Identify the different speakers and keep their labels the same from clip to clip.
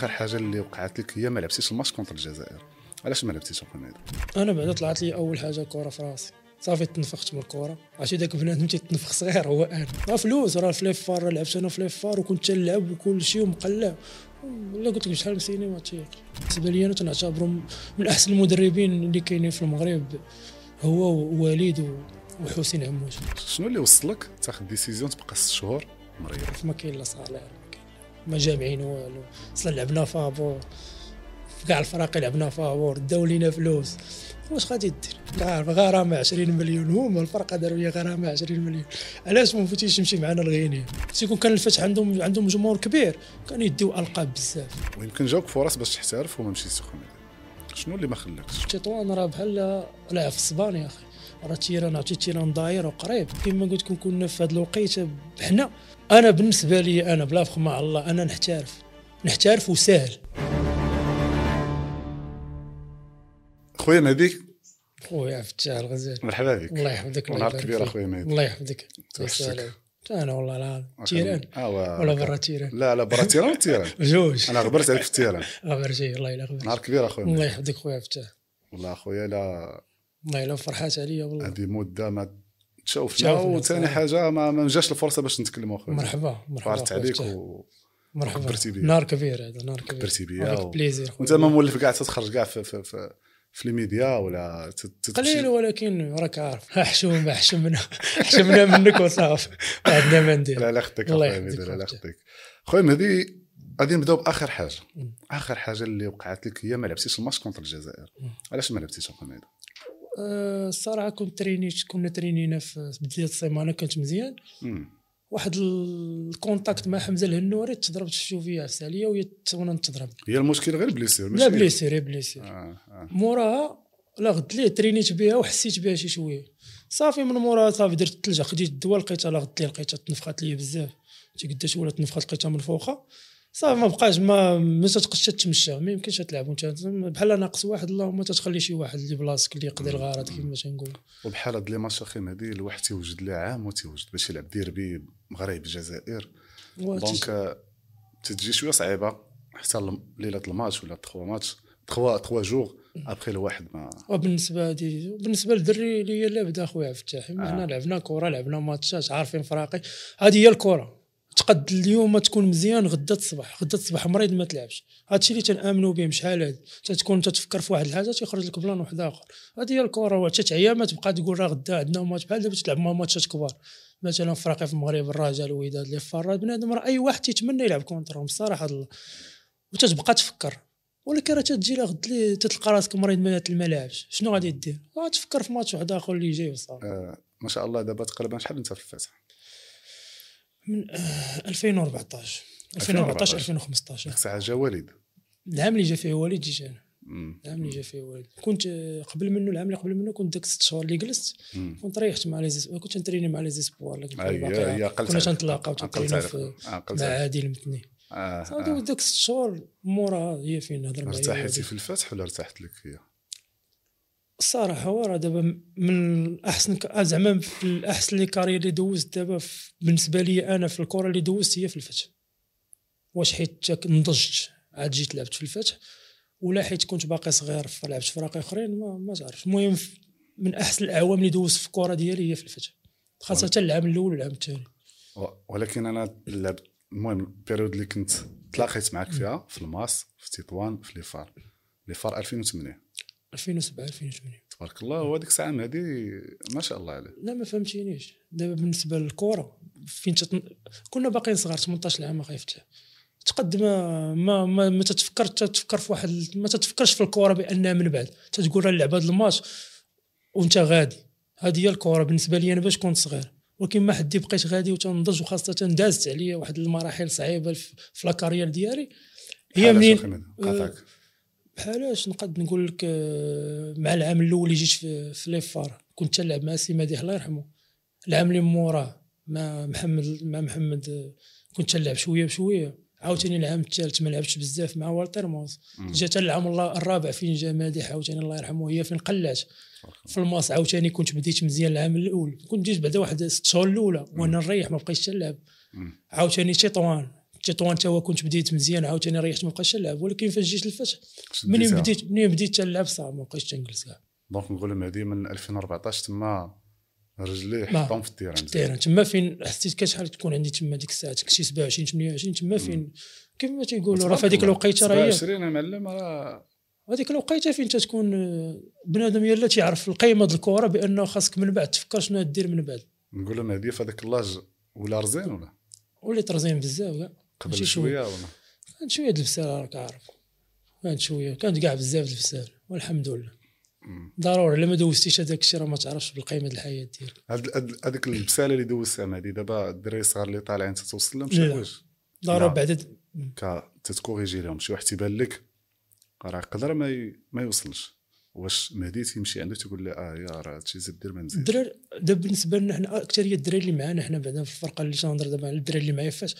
Speaker 1: آخر حاجة اللي وقعت لك هي ما لعبتيش ال match contre الجزائر. علاش ما لعبتيش اخويا
Speaker 2: أنا بعدا طلعت لي أول حاجة كره في راسي. صافي تنفخت من الكره عرفتي داك بنادم تيتنفخ صغير هو أنا. راه فلوس راه في les FAR لعبت أنا في les FAR وكنت تنلعب وكل شيء ومقلع. ولا قلت لك شحال من ما تيق بالنسبة لي أنا تنعتبرو من أحسن المدربين اللي كاينين في المغرب. هو ووليد وحسين عموش
Speaker 1: شنو اللي وصلك؟ تاخذ décision تبقى ست شهور مريض.
Speaker 2: ما كاين لا صالير. ما جامعين والو أصلا لعبنا فابور في كاع الفرق لعبنا فابور داو لينا فلوس. واش غادي دير؟ عارف غرامة 20 مليون. هما الفرقة داروا لي غرامة 20 مليون. علاش ما مفتيش يمشي معنا الغيني تيكون كان الفتح عندهم عندهم جمهور كبير. كانوا يديو ألقاب بزاف.
Speaker 1: ويمكن جاوك فرص باش تحترف وما مشيتش شنو اللي ما خلاكش؟
Speaker 2: تطوان راه بحال لاعب في الصبان يا أخي. راه تيران عرفتي تيران داير وقريب. كما قلت لكم كنا في هذا الوقيته حنا. أنا بالنسبة لي أنا بلا فخ مع الله أنا نحترف. نحترف وسهل
Speaker 1: خويا نادي
Speaker 2: خويا فتاح الغزال.
Speaker 1: مرحبا بك.
Speaker 2: الله يحفظك.
Speaker 1: ونهار كبير. أخويا نادي
Speaker 2: الله يحفظك. أنا والله العظيم تيران.
Speaker 1: و-
Speaker 2: ولا برا تيران.
Speaker 1: لا لا برا تيران تيران.
Speaker 2: جوج.
Speaker 1: أنا غبرت عليك في تيران.
Speaker 2: غبرتي الله يلا
Speaker 1: نهار
Speaker 2: غبرتي
Speaker 1: كبير أخويا
Speaker 2: الله. يحفظك خويا فتاح
Speaker 1: والله أخويا لا.
Speaker 2: والله الا فرحات عليا والله.
Speaker 1: هذه مدة ما تشوفنا وثاني. حاجة ما ما جاش الفرصة باش نتكلموا أخويا.
Speaker 2: مرحبا مرحبا خويا
Speaker 1: عليك. و...
Speaker 2: مرحبا.
Speaker 1: كبرتي بيا.
Speaker 2: نهار كبير هذا نهار كبير
Speaker 1: كبرتي بيا و-
Speaker 2: plaisir
Speaker 1: وانت ما مولف كاع تتخرج كاع في في في, في الميديا ولا تت- تتمشي-
Speaker 2: قليل ولكن راك عارف. حشومه حشمنا حشمنا منك وصافي ما عندنا ما ندير.
Speaker 1: لا لا خدك
Speaker 2: الله
Speaker 1: ميدو، لا لا
Speaker 2: خويا.
Speaker 1: خدك خويا مهدي غادي نبداو بآخر
Speaker 2: حاجة.
Speaker 1: آخر حاجة اللي وقعت لك هي ما لعبتيش ال match contre
Speaker 2: الجزائر.
Speaker 1: علاش ما لعبتيش أخويا؟ مهدي
Speaker 2: الصراحه كنت ترينيت كنا ترينينا في بداية السيمانه كانت مزيان. واحد ال contact مع حمزة الهنوري تضربت في ال cheville عفسه عليا وهي وأنا نتضرب.
Speaker 1: هي المشكل غير blessure
Speaker 2: لا blessure يا blessure.
Speaker 1: آه آه.
Speaker 2: موراها لا غد ليه ترينيت بها وحسيت بها شي شوية. صافي من موراها صافي درت الثلجه خديت الدواء لقيتها لا غد ليه لقيتها تنفخات ليا بزاف. شي قداش ولا تنفخات لقيتها من فوقها. صافي ما بقاش ما ما تتقدش تمشى ما يمكنش تلعب. وانت بحال ناقص واحد اللهم تتخلي شي واحد اللي بلاصتك اللي يقضي الغرض كما تنقول
Speaker 1: وبحال هاد les matchs أخي مهدي الواحد تيوجد ليه عام وتيوجد باش يلعب ديربي مغرب الجزائر donc آه، تتجي شوية صعيبة حتى ليلة الماتش ولا trois match trois trois jours après الواحد ما
Speaker 2: وبالنسبة دي بالنسبة للدري اللي هي لعبه أخويا عبد الفتاح
Speaker 1: آه.
Speaker 2: حنا لعبنا كره لعبنا ماتشات عارفين فراقي. هذه هي الكره تقد اليوم تكون مزيان غدا الصباح غدا الصباح مريض ما تلعبش. هادشي اللي تنامنوا به شحال هادي تتكون تتفكر في واحد الحاجة تيخرج لك plan واحد آخر. هذه هي الكره وحتى تعيا ما تبقى تقول راه غدا عندنا ماتش. بحال دابا تلعب مع ماتشات كبار. مثلا فرقه في المغرب الرجاء الوداد اللي فار. بنادم راه أي واحد تيتمنى يلعب contre هم بصراحه الله. وتتبقى تفكر. ولكن راه تجي لا غد تلقى راسك مريض ما ما لعبش. شنو غادي دير؟ غتفكر في ماتش واحد آخر اللي جاي وصافي.
Speaker 1: آه ما شاء الله دابا تقريبا شحال انت في الفتح
Speaker 2: من آه، 2014 2014 2015
Speaker 1: ديك الساعة جا والد
Speaker 2: العام اللي جا فيه وليد جيت
Speaker 1: أنا.
Speaker 2: العام اللي جا فيه وليد كنت آه، قبل منه العام اللي قبل منه كنت داك ست شهور اللي جلست. كنت ريحت مع les es- كنت نتريني مع les espoirs اللي كنت
Speaker 1: هي
Speaker 2: باقي
Speaker 1: هي
Speaker 2: عارف.
Speaker 1: قلت
Speaker 2: كنا. تنتلاقاو تنترينيو
Speaker 1: عليك.
Speaker 2: في
Speaker 1: عقلت
Speaker 2: مع. عادل المتني
Speaker 1: آه
Speaker 2: صافي
Speaker 1: آه.
Speaker 2: وداك الست شهور موراها هي فين نهضر معايا
Speaker 1: ارتحيتي
Speaker 2: وليد.
Speaker 1: في الفتح ولا ارتحت لك هي
Speaker 2: الصراحه هو راه دابا من احسن ك- زعما في الأحسن les carrières اللي دوزت دابا بالنسبة لي أنا في الكرة اللي دوزت هي في الفتح. واش حيت نضجت عاد جيت لعبت في الفتح ولا حيت كنت باقي صغير لعبت في فراقي آخرين ما, ما تعرفش. المهم من أحسن الأعوام اللي دوزت في الكرة ديالي هي في الفتح. خاصة العام الأول والعام الثاني
Speaker 1: ولكن أنا لعبت المهم ال période اللي كنت تلاقيت معك فيها في الماس في تطوان في les FAR. ليفار 2008
Speaker 2: 2007 2008
Speaker 1: تبارك الله ديك الساعة هذه ما شاء الله عليه.
Speaker 2: لا ما فهمتينيش. دابا بالنسبة للكره فين تتن... كنا باقيين صغار 18 عام أخي فتح تقدم ما ما, ما تتفكر تتفكر في واحد ما تتفكرش في الكره بأنها من بعد. تتقول راه نلعب هذا الماتش وأنت غادي. هذه هي الكره بالنسبة لي أنا باش كنت صغير. ولكن ما حدي بقيت غادي وتنضج وخاصة دازت عليا واحد المراحل صعيبة في, لاكارير ديالي. هي منين؟ بحالاش نقد نقول لك آه، مع العام الأول اللي جيت في, في les FAR كنت تلعب مع سي مديح الله يرحمه العام اللي موراه مع محمد مع محمد آه، كنت تلعب شوية بشوية. عاوتاني العام الثالث ما لعبتش بزاف مع والتر
Speaker 1: ميوس.
Speaker 2: جات العام الله الرابع فين جا مديح عاوتاني الله يرحمه هي فين قلعت. في الماس عاوتاني كنت بديت مزيان العام الأول. كنت جيت بعدا واحد ست شهور الاولى وأنا نريح ما بقيتش نلعب. عاوتاني تطوان تطوان تا هو كنت بديت مزيان عاوتاني ريحت ما بقاش نلعب ولكن فاش جيت
Speaker 1: شديتها.
Speaker 2: منين بديت منين بديت تنلعب صافي ما بقيتش تنجلس كاع.
Speaker 1: donc نقول مهدي من 2014 تما رجليه
Speaker 2: ما.
Speaker 1: حطهم في ال
Speaker 2: terrain ال terrain. تما فين حسيت كشحال تكون عندي تما ديك الساعة شي 27 28 تما فين؟ كما تيقولوا راه في هذيك الوقيتة راه هي.
Speaker 1: 27 معلم راه
Speaker 2: هذيك الوقيتة فين تتكون آه، بنادم يلا تيعرف القيمة د الكرة بأنه خاصك من بعد تفكر شنو دير من بعد.
Speaker 1: نقول مهدي في هذاك اللاج ولا رزين ولا؟
Speaker 2: وليت رزين بزاف كاع.
Speaker 1: قبل شوية ولا
Speaker 2: كانت شوية الفسال راك عارف. كانت شوية كانت كاع بزاف الفسال والحمد لله. ضروري الا ما دوزتيش هذاك الشيء راه ما تعرفش بالقيمة د الحياة ديالك.
Speaker 1: هاد- هاد- هذيك البساله اللي دوزتها مهدي دابا الدراري الصغار اللي طالعين تتوصل لهم. شي حوايج
Speaker 2: ضروري. بعد
Speaker 1: كا تتكوريجي لهم شي واحد تيبان لك راه يقدر ما ي... ما يوصلش. واش مهدي تيمشي عنده تيقول له آه يا راه هادشي زيد دير ما نزيد
Speaker 2: الدراري دابا بالنسبة لنا حنا اكثريه الدراري اللي معانا حنا بعدا في الفرقة اللي تنهضر دابا على الدراري اللي معايا فاش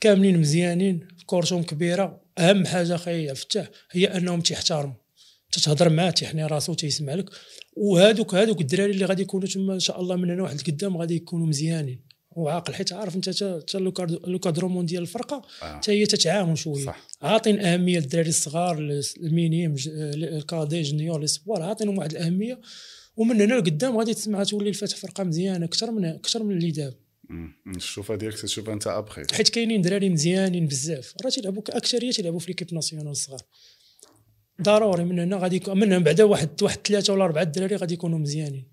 Speaker 2: كاملين مزيانين كورتهم كبيرة. أهم حاجة أخي فتاح هي أنهم تيحترموا. تتهضر معاه تيحني راسو تيسمع لك. وهادوك هادوك الدراري اللي غادي يكونوا تما إن شاء الله من هنا واحد لقدام غادي يكونوا مزيانين. وعاقل حيت عارف انت تا تا l'encadrement ديال الفرقة
Speaker 1: آه.
Speaker 2: حتى هي تتعاون
Speaker 1: شوية.
Speaker 2: عاطين أهمية للدراري الصغار ال minimes ال cadets juniors les espoirs عاطينهم واحد الأهمية. ومن هنا لقدام غادي تسمع تولي الفتح فرقة مزيانة أكثر من أكثر من اللي دابا.
Speaker 1: الشوفه ديالك تشوفها أنت أبخي.
Speaker 2: حيت كاينين دراري مزيانين بزاف. راه تيلعبوا أكثرية تيلعبوا في l'équipe nationale الصغار. ضروري من هنا غادي يكون من بعدا واحد واحد ثلاثة ولا أربعة الدراري غادي يكونوا مزيانين.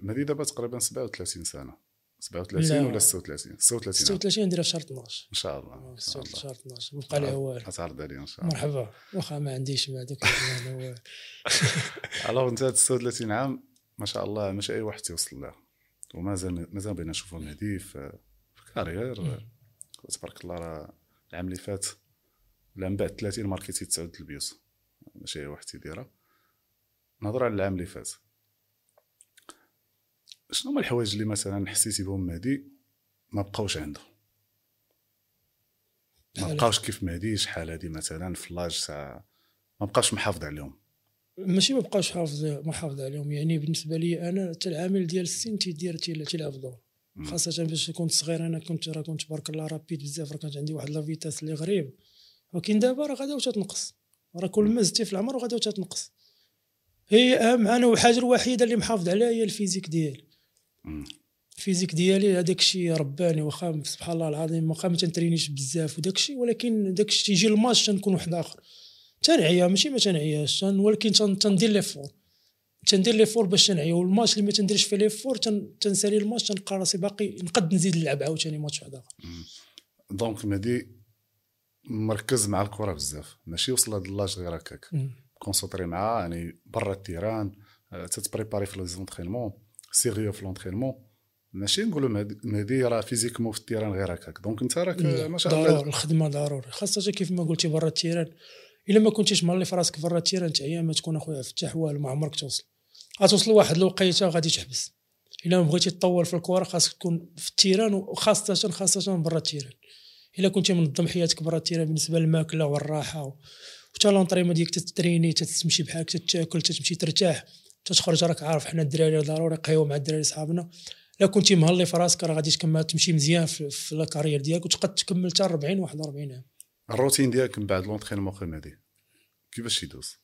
Speaker 1: مهدي دابا تقريبا 37 سنة. 37
Speaker 2: لا.
Speaker 1: ولا 36 36 عام.
Speaker 2: 36 نديرها في شهر 12
Speaker 1: إن شاء الله الله.
Speaker 2: شهر 12 ما بقى لها والو
Speaker 1: غتعرض عليا إن شاء الله.
Speaker 2: مرحبا. واخا ما عنديش ما لا والو.
Speaker 1: alors أنت هاد 36 عام ما شاء الله ماشي أي واحد تيوصل لها ومازال مازال بغينا نشوفوا مهدي في في carrière. تبارك الله راه العام اللي فات ولا من بعد 30 marquéti تسعود البيوت. ماشي أي واحد تيديرها نهضر على العام اللي فات. شنو هما الحوايج اللي مثلا حسيتي بهم مهدي؟ ما بقاوش عنده ما بقاوش كيف مهدي؟ شحال هادي مثلا في l'âge ساعة؟ ما بقاش محافظ عليهم.
Speaker 2: ماشي ما بقاش حافظ محافظ عليهم. يعني بالنسبة لي أنا حتى العامل ديال السن تيدير تيل- تيلعب دور. خاصة باش كنت صغير أنا كنت راه كنت تبارك الله rapide بزاف راه كانت عندي واحد la vitesse اللي غريب. ولكن دابا راه غادا وتتنقص. راه كل ما زدتي في العمر وغادا وتتنقص. هي أهم أنا والحاجة الوحيدة اللي محافظ عليها هي ال physique ديالي.
Speaker 1: ال
Speaker 2: physique ديالي هذاك الشيء رباني واخا سبحان الله العظيم واخا ما تنترينيش بزاف وداك الشيء ولكن داك الشيء تيجي الماتش تنكون واحد آخر. تنعيا ماشي ما تنعياش تن- ولكن تن- تندير les efforts تندير les efforts باش تنعيا والماتش اللي ما تنديرش فيه les efforts تن- تنسالي الماتش تنلقى راسي باقي نقد نزيد نلعب عاوتاني ماتش واحد آخر.
Speaker 1: donc مهدي مركز مع الكرة بزاف ماشي وصل لهاد l'âge غير هكاك. concentré معاه يعني برا ال terrain آه، تت préparer في les entraînements. sérieux في l'entraînement ماشي نقولوا مهدي- راه physiquement في ال terrain غير هكاك. donc انت راك ما شاء الله.
Speaker 2: ضروري الخدمة ضروري. خاصة كيف ما قلتي برا ال terrain. إلا ما كنتيش مهلي في راسك برا ال terrain تعيا ما تكون أخويا فتح والو ما عمرك توصل. غتوصل لواحد الوقيته غادي تحبس. إلا ما بغيتي تطول في الكرة خاصك تكون في ال terrain وخاصه خاصة برا ال terrain. إلا كنتي منظم حياتك برا ال terrain بالنسبة للماكلة والراحة و- وحتى l'entraînement ديالك تتريني تتمشي بحالك تتاكل تتمشي ترتاح. تتخرج راك عارف حنا الدراري ضروري قهوة مع الدراري صحابنا لا كنتي مهلي في راسك راه غادي تكمل تمشي مزيان في, في ال carrière ديالك وتقد تكمل حتى 40 41 عام.
Speaker 1: الروتين ديالك من بعد l'entraînement مهدي كيفاش يدوز؟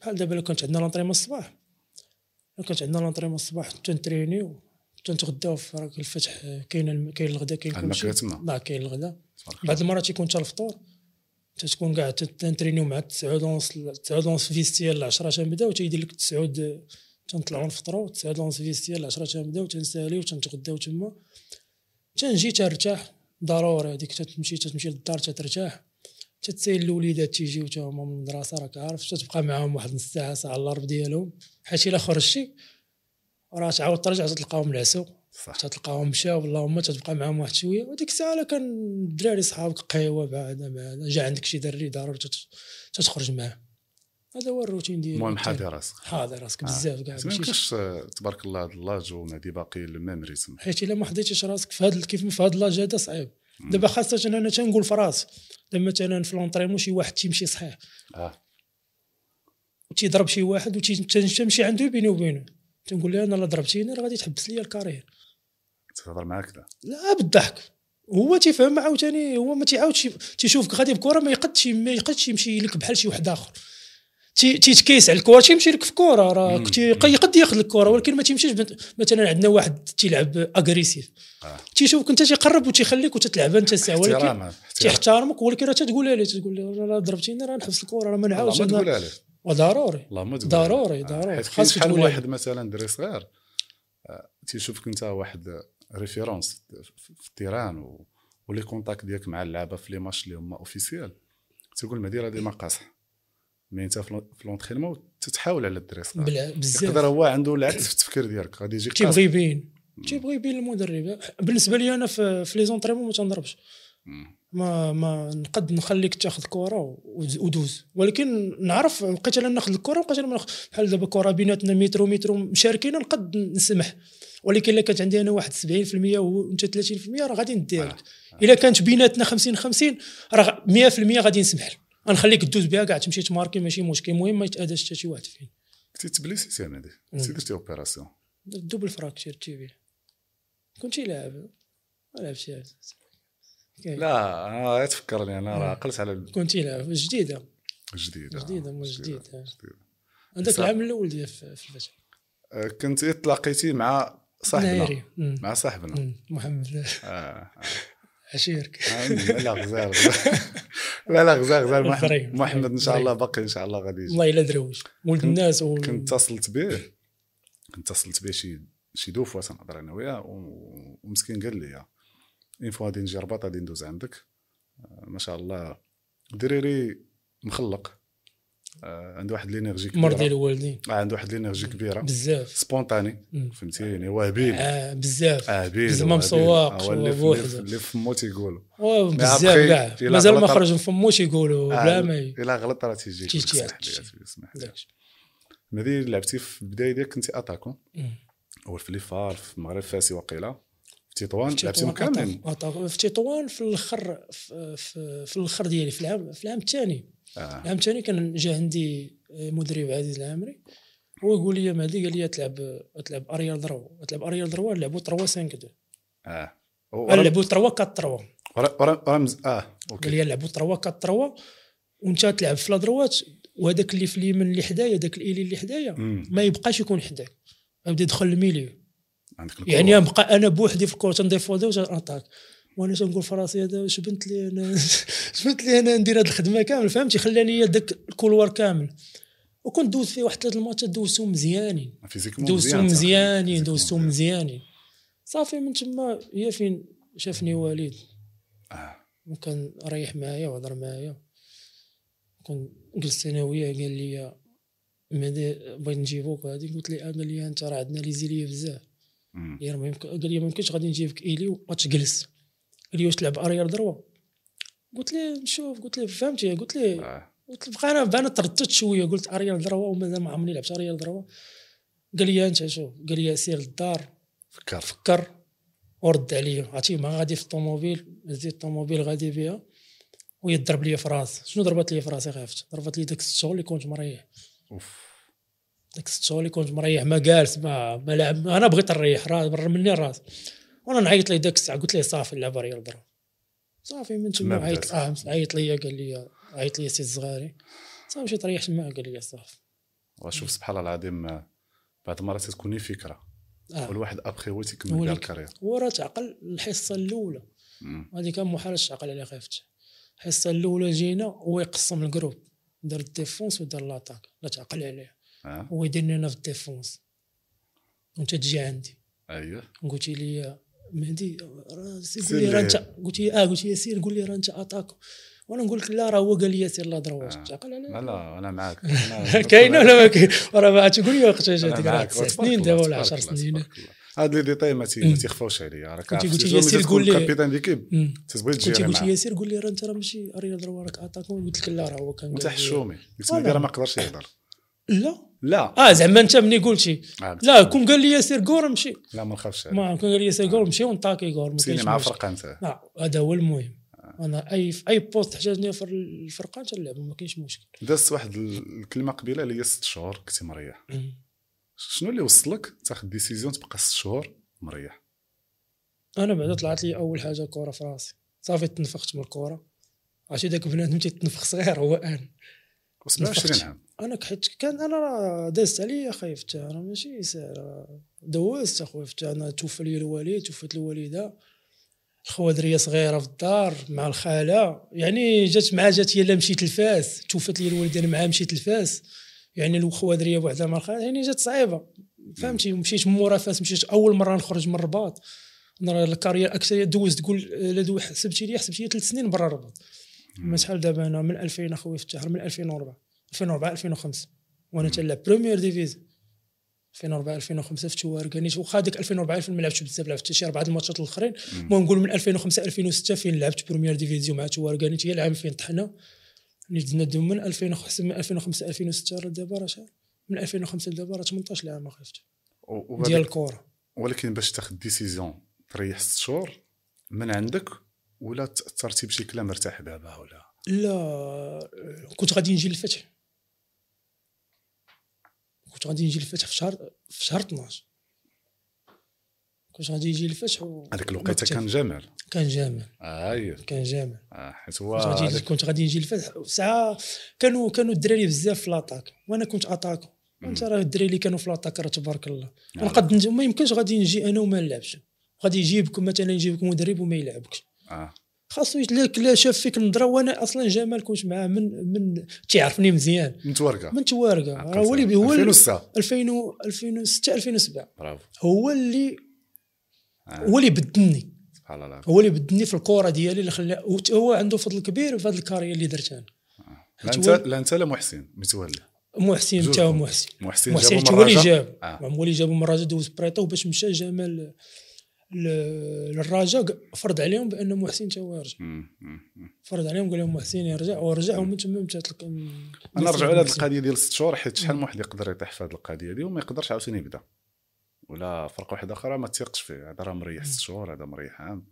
Speaker 2: بحال دابا لو كانت عندنا l'entraînement الصباح. لو كانت عندنا l'entraînement الصباح تنترينيو تنتغداو في راك الفتح كاين كاين الغدا كاين كلشي. لا كاين الغدا. بعض المرات تيكون حتى الفطور. تتكون كاع تنترينيو مع 9 ونص 9 ونص vestiaire ل 10 تنبداو تيدير لك 9 تنطلعوا نفطروا 9 ونص vestiaire ل 10 تنبداو تنساليو تنتغداو تما. تنجي ترتاح ضروري هذيك تتمشي تتمشي للدار تترتاح. تتسيل الوليدات تيجيو تا هما من المدرسة راك عارف تتبقى معاهم واحد نص ساعة ساعة ربع ديالهم. حيت إلا خرجتي راه تعاود ترجع تلقاهم العسو
Speaker 1: صح.
Speaker 2: تلقاهم مشاو اللهم تتبقى معاهم واحد شوية. وديك الساعة كان الدراري صحابك قهوه بعدا بعدا جا عندك شي دري ضروري تت- تتخرج معاه. هذا هو الروتين ديالي.
Speaker 1: المهم حاضر راسك.
Speaker 2: حاضر راسك بزاف كاع
Speaker 1: ما يمكنش آه، تبارك الله هاد اللاج ومهدي باقي الميم ريتم
Speaker 2: حيت إلا ما حضيتيش راسك في هذا كيف في هذا لاج هذا صعيب. دابا خاصة أنا تنقول في راسي دابا مثلا في لونطريمون شي واحد تيمشي صحيح.
Speaker 1: آه.
Speaker 2: وتيضرب شي واحد وتمشي عنده بيني وبينه. تنقول له أنا لا ضربتيني راه غادي تحبس لي ال carrière.
Speaker 1: تهضر معاك لا.
Speaker 2: لا بالضحك. هو تيفهم عاوتاني هو ما تيعاودش تيشوفك. غادي بكره ما يقدش ما يقدش يمشي لك بحال شي واحد آخر. تيتكيس على الكره تيمشي لك في كره راه يقد ياخذ الكره ولكن ما تيمشيش مثلا عندنا واحد تيلعب agressif. آه. تيشوفك أنت تيقرب وتيخليك وتتلعب أنت الساعة ولكن تيحترمك ولكن راه تقول ليه تقول ليه راه ضربتيني راه نحبس الكره راه ما نعاودش
Speaker 1: ما تقولها ليه
Speaker 2: ضروري
Speaker 1: ضروري.
Speaker 2: ضروري
Speaker 1: خاصك تقول واحد مثلا دري صغير آه، تيشوفك أنت واحد référence في ال terrain و les contacts ديالك مع اللعابه في les matchs اللي هما officiels تقول المدير هذه ما قاصح mais انت في l'entraînement تتحاول على الدري
Speaker 2: صغار بزاف.
Speaker 1: يقدر هو عنده العكس في التفكير ديالك. غادي يجيك
Speaker 2: تيبغي يبين. تيبغي يبين المدرب. بالنسبة لي أنا في, في les entraînements ما تنضربش. ما ما نقد نخليك تاخذ كره ودوز. ولكن نعرف بقيت أنا ناخذ الكره بقيت أنا بحال دابا كره بيناتنا متر ومتر مشاركين نقد نسمح. ولكن إلا كانت عندي أنا واحد 70% وأنت 30% راه غادي نديها لك آه. إلا كانت بيناتنا 50 50 راه 100% غادي نسمح لك. غنخليك دوز بها كاع تمشي ت marquer ماشي مشكل. المهم ما يتاداش حتى شي واحد فين.
Speaker 1: كنتي ت blessé سي هادي؟ كنتي درتي opération
Speaker 2: double fracture tibia كنتي لاعب. ما لعبتش.
Speaker 1: لا تفكرني أنا راه عقلت على
Speaker 2: كنتي لاعب. جديدة.
Speaker 1: جديدة.
Speaker 2: جديدة مو جديدة هذاك العام الأول ديال في الفتح
Speaker 1: أه، كنت تلاقيتي مع صاحبنا. مع صاحبنا.
Speaker 2: محمد. آه. آه. عشيرك.
Speaker 1: لا غزال. لا لا غزال غزال. محمد إن شاء الله باقي إن شاء الله غادي يجي.
Speaker 2: والله إلا درويش ولد الناس
Speaker 1: كنت اتصلت به. كنت اتصلت به شي شي deux fois تنهضر أنا وياه ومسكين قال لي une fois غادي نجي رباط غادي ندوز عندك. آه، ما شاء الله. دريري مخلق. آه، عنده واحد l'énergie كبيرة.
Speaker 2: مرضي الوالدين.
Speaker 1: آه عنده واحد l'énergie كبيرة.
Speaker 2: بزاف.
Speaker 1: spontané فهمتيني وهبيل
Speaker 2: آه بزاف.
Speaker 1: هبيل
Speaker 2: زعما مسواق
Speaker 1: هو اللي, اللي في فمو تيقولوا.
Speaker 2: بزاف كاع. مازال ما خرج من فمو تيقولوا آه بلا ما
Speaker 1: إلا غلط راه تيجي.
Speaker 2: تيجي
Speaker 1: مهدي لعبتي في البداية ديالك؟ كنتي اتاكون اول في لي فار في المغرب فاسي وقيلة. في تطوان لعبتيهم كاملين
Speaker 2: في تطوان في الآخر في, في الآخر ديالي في العام في العام الثاني. آه. العام الثاني كان جا عندي مدرب عزيز العامري. هو يقول لي مهدي قال لي تلعب تلعب أريال درو تلعب أريال درو نلعبوا 3 5 2 آه. نلعبوا 3 4 3
Speaker 1: رمز آه
Speaker 2: أوكي. قال لي نلعبوا 3 4 3 وانت تلعب في la droite وهذاك اللي في اليمين اللي حدايا ذاك ال ailier اللي حدايا ما يبقاش يكون حداك. غادي يدخل ال milieu. يعني نبقى أنا بوحدي في الكره تن défense وتن attaque. وأنا تنقول في راسي هذا واش بنت لي أنا؟ بنت لي أنا ندير هذه الخدمة كامل؟ فهمتي؟ خلاني داك ال couloir كامل. وكنت دوز فيه واحد ثلاث ال matchات دوزتهم مزيانين. دوزتهم مزيانين دوزتهم مزيانين. صافي من تما هي فين؟ شافني والد. وكان ريح معايا وهضر معايا. كنت جلست أنا وياه قال لي بغيت نجيبوك هذه؟ قلت لي قال لي أنت راه عندنا les ailiers بزاف. قال لي ما يمكنش غادي نجيبك. ailier وتجلس قال لي واش تلعب arrière droit قلت ليه نشوف قلت ليه فهمتي قلت ليه آه. قلت بقى أنا أنا ترددت شوية. قلت arrière droit ومازال ما عمرني لعبت arrière droit قال لي أنت شوف قال لي سير للدار
Speaker 1: فكر.
Speaker 2: فكر. ورد عليا عرفتي ما غادي في الطوموبيل؟ زيد الطوموبيل غادي بها وهي ضرب لي في راسي شنو ضربت لي في راسي خافت ضربت لي داك ست شهور اللي كنت مريح.
Speaker 1: أوف.
Speaker 2: داك ست شهور اللي كنت مريح. ما جالس ما, ما لعب. أنا بغيت نريح راس بر مني الراس وأنا نعيط لي داك الساعة قلت ليه صافي اللعبه arrière droit صافي من تما عيط آه عيط لي قال لي عيط لي سي الصغاري صافي مشيت ريحت معاه قال لي صافي.
Speaker 1: وشوف سبحان الله العظيم بعض المرات تكوني فكرة. آه. والواحد أبخي هو تيكمل ال carrière.
Speaker 2: هو راه تعقل الحصة الأولى. هذه كان محال تعقل عليها خافت الحصة الأولى جينا هو يقسم ال groupe. دار ال défense ودار l'attaque لا تعقل عليه
Speaker 1: آه.
Speaker 2: هو يديرني أنا في ال défense. وانت تجي عندي.
Speaker 1: أيوه.
Speaker 2: قلت لي مهدي قول لي راه انت قلت لي آه قلت لي سير قول لي راه انت attaque وأنا نقول لك لا راه هو قال لي سير لا ضرب
Speaker 1: تعقل لا لا أنا معاك.
Speaker 2: كاين ولا ما كاين. راه ما تقول لي وقت هذيك راه تسع سنين دابا ولا 10 سنين.
Speaker 1: هاد لي ديتاي ما تيخفاوش عليا. راك
Speaker 2: عارف قلت لي سير قول لي.
Speaker 1: كابيتان ديكيب تبغي تجي
Speaker 2: قلت لي سير قول لي راه انت راه ماشي اريال ضرب راك اتاكون قلت لك لا راه هو كان
Speaker 1: انت حشومي. قلت لي راه ما قدرش يهضر.
Speaker 2: لا.
Speaker 1: لا.
Speaker 2: آه زعما انت ملي قلتي
Speaker 1: آه.
Speaker 2: لا كون قال لي سير كور نمشي
Speaker 1: لا ما نخافش.
Speaker 2: ما كون قال لي سير كور نمشي ونطاكي كور
Speaker 1: مسيني مع فرقة أنت.
Speaker 2: لا هذا هو المهم. أنا أي في أي poste تحتاجني في الفرقة تنلعب ما كاينش مشكل.
Speaker 1: دازت واحد الكلمة قبيلة اللي هي ست شهور كنتي مريح. شنو اللي وصلك؟ تاخذ décision تبقى ست شهور مريح.
Speaker 2: أنا بعدا طلعت لي أول حاجة كره في راسي. صافي تنفخت من الكره عرفتي داك بنادم تيتنفخ صغير هو أنا.
Speaker 1: و 27 عام
Speaker 2: أنا حيت كان أنا راه دازت عليا خايف حتى أنا ماشي ساهل دوزت أخويا أنا توفى لي الوالد توفت الوالده الخوادريه صغيرة في الدار مع الخالة. يعني جات مع جات هي مشيت لفاس توفت لي الوالدة أنا معاها مشيت لفاس يعني الخوادريه بوحدها مع الخالة يعني جات صعيبة. فهمتي؟ مشيت مورا فاس مشيت أول مرة نخرج من الرباط. أنا ال carrière أكثر دوزت تقول لا حسبتي لي حسبتي لي ثلاث سنين برا الرباط. ما شحال دابا أنا من 2000 أخويا في الشهر من 2004 2004 2005 وأنا تلعب première division 2004 2005 في تواركة نيت واخا ديك 2004 2000 ما لعبتش بزاف لعبت شي أربعة الماتشات الأخرين. المهم نقول من 2005 2006 فين لعبت première division مع تواركة نيت هي العام فين طحنا اللي دزنا دوم من 2005 من 2005 2006 راه دابا راه شحال؟ من 2005 لدابا راه 18 عام أخي ديال الكره
Speaker 1: ولكن باش تاخذ ديسيزيون تريح ست شهور من عندك ولا تاثرتي بشكل مرتاح دابا ولا؟
Speaker 2: لا كنت غادي نجي للفتح كنت غادي نجي للفتح في شهر في شهر 12 كنت غادي نجي للفتح
Speaker 1: هذيك الوقيتة كان جمال.
Speaker 2: كان جمال.
Speaker 1: أي.
Speaker 2: كان جمال.
Speaker 1: آه حيت هو
Speaker 2: كنت غادي نجي للفتح ساعة كانوا كانوا الدراري بزاف في l'attaque وأنا كنت attaquant انت راه الدراري اللي كانوا في l'attaque راه تبارك الله. نقد ما يمكنش غادي نجي أنا وما نلعبش. غادي يجيبك مثلا يجيبك مدرب وما يلعبكش.
Speaker 1: آه.
Speaker 2: خاصو يتلاك لا شاف فيك النظره وأنا أصلا جمال كنت معاه من من تيعرفني مزيان.
Speaker 1: من توارقة.
Speaker 2: من توارقة. راه هو اللي هو
Speaker 1: 2006
Speaker 2: 2006 2007
Speaker 1: برافو.
Speaker 2: هو اللي آه. هو اللي بدني
Speaker 1: سبحان الله.
Speaker 2: هو اللي بدني في الكره ديالي اللي خلى هو عنده فضل كبير في هذه ال carrière اللي درت أنا.
Speaker 1: لا انت لا أنت لا محسن متولي.
Speaker 2: محسن انت محسن.
Speaker 1: محسن
Speaker 2: محسن هو اللي جاب. هو اللي جابو من الرجاء دوز prêt و باش مشى جمال للرجاء فرض عليهم بان محسن تا يرجع. فرض عليهم قال لهم محسن يرجع ورجع ومن تما مشات
Speaker 1: نرجعوا لهذه القضية ديال ست شهور حيت شحال من واحد يقدر يطيح في هذه القضية دي وما يقدرش عاوتاني يبدأ. ولا فرقه واحدة أخرى ما تيقش فيه هذا راه مريح ست شهور هذا مريح عام.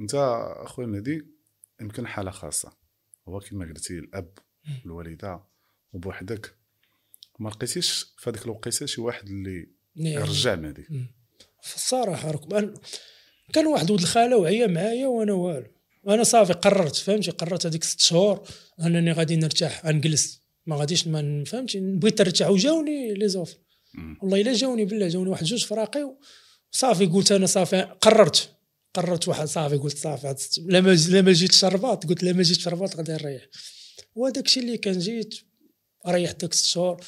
Speaker 1: أنت اخويا مهدي يمكن حالة خاصة هو كما قلتي الأب والوالده وبوحدك. ما لقيتيش في هذيك الوقيتة شي واحد اللي نعم. يرجع مهدي
Speaker 2: الصراحه ركب كان واحد ولد الخالة وعيا معايا وأنا والو. وأنا صافي قررت فهمتي؟ قررت هذيك ست شهور أنني غادي نرتاح غنجلس ما غاديش ما فهمتي؟ بغيت نرتاح وجاوني les offres. والله إلا جاوني بالله جاوني واحد جوج فراقي صافي قلت أنا صافي قررت. قررت واحد صافي قلت صافي لا ما لا ما جيتش الرباط قلت لا ما جيتش الرباط غادي نريح. وهذاك الشيء اللي كان جيت ريحت داك ست شهور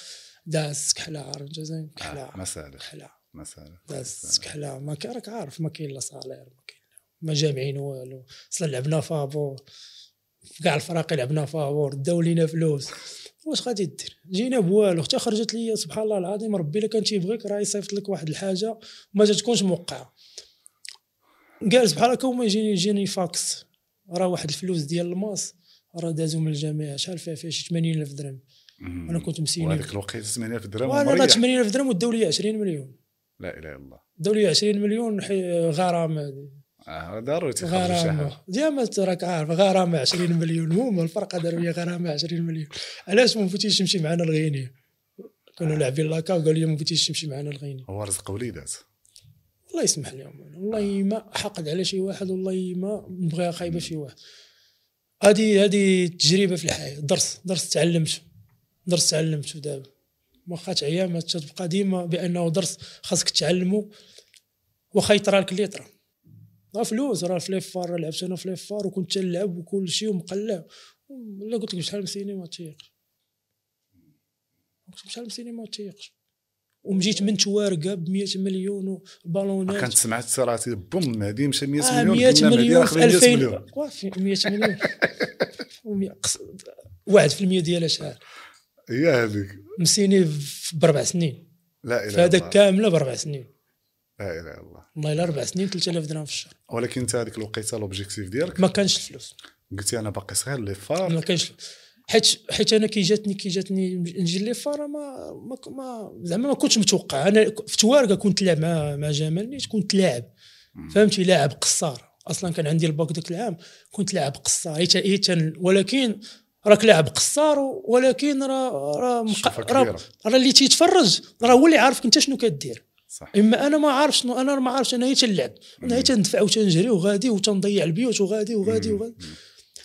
Speaker 2: داز كحلة عرفت كحله
Speaker 1: آه مساله
Speaker 2: كحلة.
Speaker 1: مثلا.
Speaker 2: داز كحله ما راك عارف ما كاين لا salaire ما كاين ما جامعين والو. أصلا لعبنا فابور كاع الفراقي لعبنا فابور داو لينا فلوس. واش غادي دير؟ جينا بوالو. حتى خرجت لي سبحان الله العظيم ربي إلا كان تيبغيك راه يصيفط لك واحد الحاجة وما تكونش موقعة. قال سبحان الله وما يجيني يجيني فاكس. راه واحد الفلوس ديال الماس راه دازو من الجامعة. شحال فيها؟ فيها شي 80000 درهم. أنا كنت مسيني
Speaker 1: وهذاك الوقت 8000 درهم
Speaker 2: وأنا 80000 درهم وداو لي 20 مليون.
Speaker 1: لا إله إلا الله.
Speaker 2: داو لي 20 مليون غرامة
Speaker 1: آه ضروري
Speaker 2: غرامة. ديما راك عارف غرامة 20 مليون. هما الفرقه داروا لي غرامة 20 مليون. علاش ما بغيتيش تمشي معنا الغيني؟ كانوا آه. لاعبين لاكا وقالوا لي ما بغيتيش تمشي معنا الغيني.
Speaker 1: هو رزق وليدات
Speaker 2: الله يسمح لهم والله ما حقد على شي واحد والله ما نبغيها خايبه شي واحد. هذه هذه تجربة في الحياة. درس درس تعلمت. درس تعلمته دابا. واخا تعيا تبقى ديما بأنه درس خاصك تعلمو واخا يطرى لك اللي يطرى. راه فلوس راه في ليفار لعبت أنا في ليفار وكنت تلعب وكل شيء ومقلع. لا قلت لك شحال من سينما ما تيقش قلت لك شحال من سينما ما تيقش ومجيت من توارقه ب 100 مليون وبالونات.
Speaker 1: كانت سمعت راسي بوم هذه مشى 100
Speaker 2: آه
Speaker 1: مليون
Speaker 2: 100 مليون في 2000 مليون. 100 مليون. واحد في المية ديالها شحال
Speaker 1: هي هذيك
Speaker 2: مسيني بأربع سنين.
Speaker 1: لا إله
Speaker 2: إلا الله. كامله بأربع سنين.
Speaker 1: لا إله إلا الله.
Speaker 2: والله إلا أربع سنين 3000 درهم في الشهر.
Speaker 1: ولكن انت هذيك الوقيته l'objectif ديالك؟
Speaker 2: ما كانش الفلوس.
Speaker 1: قلتي أنا باقي صغير les FAR.
Speaker 2: ما كانش حيت حيت أنا كي جاتني كي جاتني نجي les FAR ما ما, ما زعما ما كنتش متوقع. أنا في توارقه كنت لاعب مع مع جمال نيت كنت لاعب. فهمتي؟ لاعب قصار. أصلا كان عندي الباك ذاك العام كنت لاعب قصار. ولكن راك لاعب قصار ولكن راه راه راه اللي تيتفرج راه هو اللي عارفك انت شنو كدير.
Speaker 1: صح.
Speaker 2: إما أنا ما عارف شنو أنا ما عارفش أنا هي تنلعب أنا هي تندفع وتنجري وغادي وتنضيع البيوت وغادي وغادي وغادي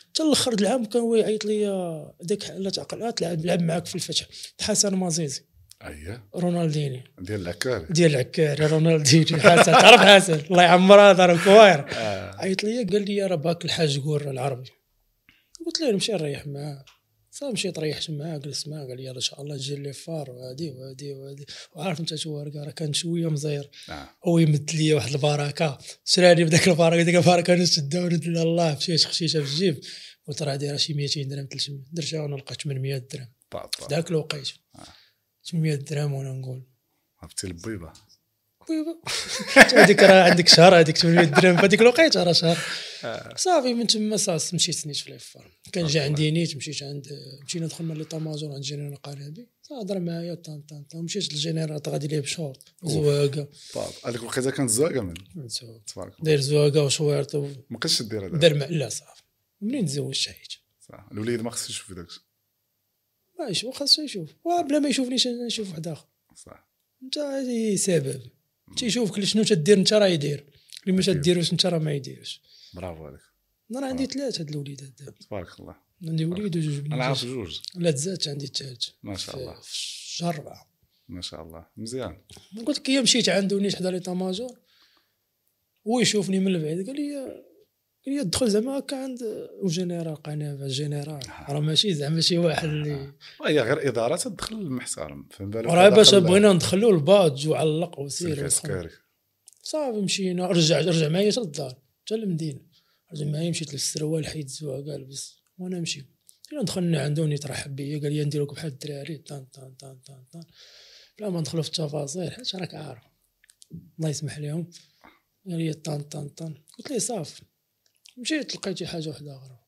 Speaker 2: حتى الأخر العام كان هو يعيط لي ديك لا تعقل تلعب لعب معاك في الفتح. حسن مازيزي.
Speaker 1: اييه
Speaker 2: رونالديني.
Speaker 1: ديال العكاري.
Speaker 2: ديال العكاري رونالديني. حسن تعرف حسن. الله يعمرها دار كواير
Speaker 1: آه.
Speaker 2: عيط لي قال لي راه باك الحاج قور العربي. قلت له نمشي نريح معاه. صافي مشيت ريحت معاه جلست معاه قال لي إن شاء الله تجي لي فار وهادي وهادي وهادي. وعارف أنت شو راه كان شوية مزير
Speaker 1: آه.
Speaker 2: هو يمد لي واحد البركة. شراني بداك البركة ديك البركة نشدها وند الله مشيت خشيتها في الجيب. قلت راه دايره شي 200 درهم 300 درتها وأنا لقيت 800 درهم. في. ذاك الوقيت.
Speaker 1: آه.
Speaker 2: 800 درهم وأنا نقول.
Speaker 1: عرفتي البيضه
Speaker 2: ويبا هذيك راه عندك شهر هذيك 800 درهم في هذيك الوقيته راه شهر. صافي من تما صافي مشيت نيت في ليفار كان جا عندي نيت مشيت عند مشينا دخلنا لي طاماجور عند جنرال قنابي هضر معايا طان طان طان مشيت للجنرال غادي ليه بشوط
Speaker 1: زواقة. هذيك الوقيته كانت زواقة من. تبارك
Speaker 2: داير زواقة وشويرط
Speaker 1: ما بقيتش دير هذا؟
Speaker 2: دار لا صافي. منين تزوجت حيت
Speaker 1: صح. الوليد ما خصش يشوف داكشي.
Speaker 2: ما يشوف خاصو يشوف. وبلا ما يشوفنيش أنا نشوف واحد آخر.
Speaker 1: صح.
Speaker 2: انت هذه سبب. تيشوفك شنو تدير انت راه يدير. اللي ما. تديروش انت راه ما يديرش
Speaker 1: برافو عليك.
Speaker 2: أنا عندي ثلاثة هاد الوليدات دابا.
Speaker 1: تبارك الله.
Speaker 2: عندي وليد وجوج
Speaker 1: أنا عارف جوج.
Speaker 2: لا تزادت عندي الثالث
Speaker 1: ما شاء الله.
Speaker 2: في شهر
Speaker 1: ما شاء الله. مزيان.
Speaker 2: قلت لك مشيت عنده نيت حدا l'état-major. هو يشوفني من البعيد قال لي قال لي دخل زعما هكا عند الجنرال قنابة الجنرال راه ماشي زعما شي واحد اللي
Speaker 1: هي غير إدارة تدخل المحترم فهم بالك؟
Speaker 2: راه باش بغينا ندخلو الباج وعلق وسير صافي مشينا. رجع رجع معايا حتى للدار حتى للمدينة. رجع معايا مشيت للسروال حيد الزواقه لبس وأنا نمشي. دخلنا عنده نيت رحب بيا قال لي نديروك بحال الدراري. طان طان طان طان طان بلا ما ندخلوا في التفاصيل حيت راك عارف. الله يسمح لهم. قال لي طان طان طان قلت ليه صافي. مشيت لقيت شي حاجة واحدة أخرى.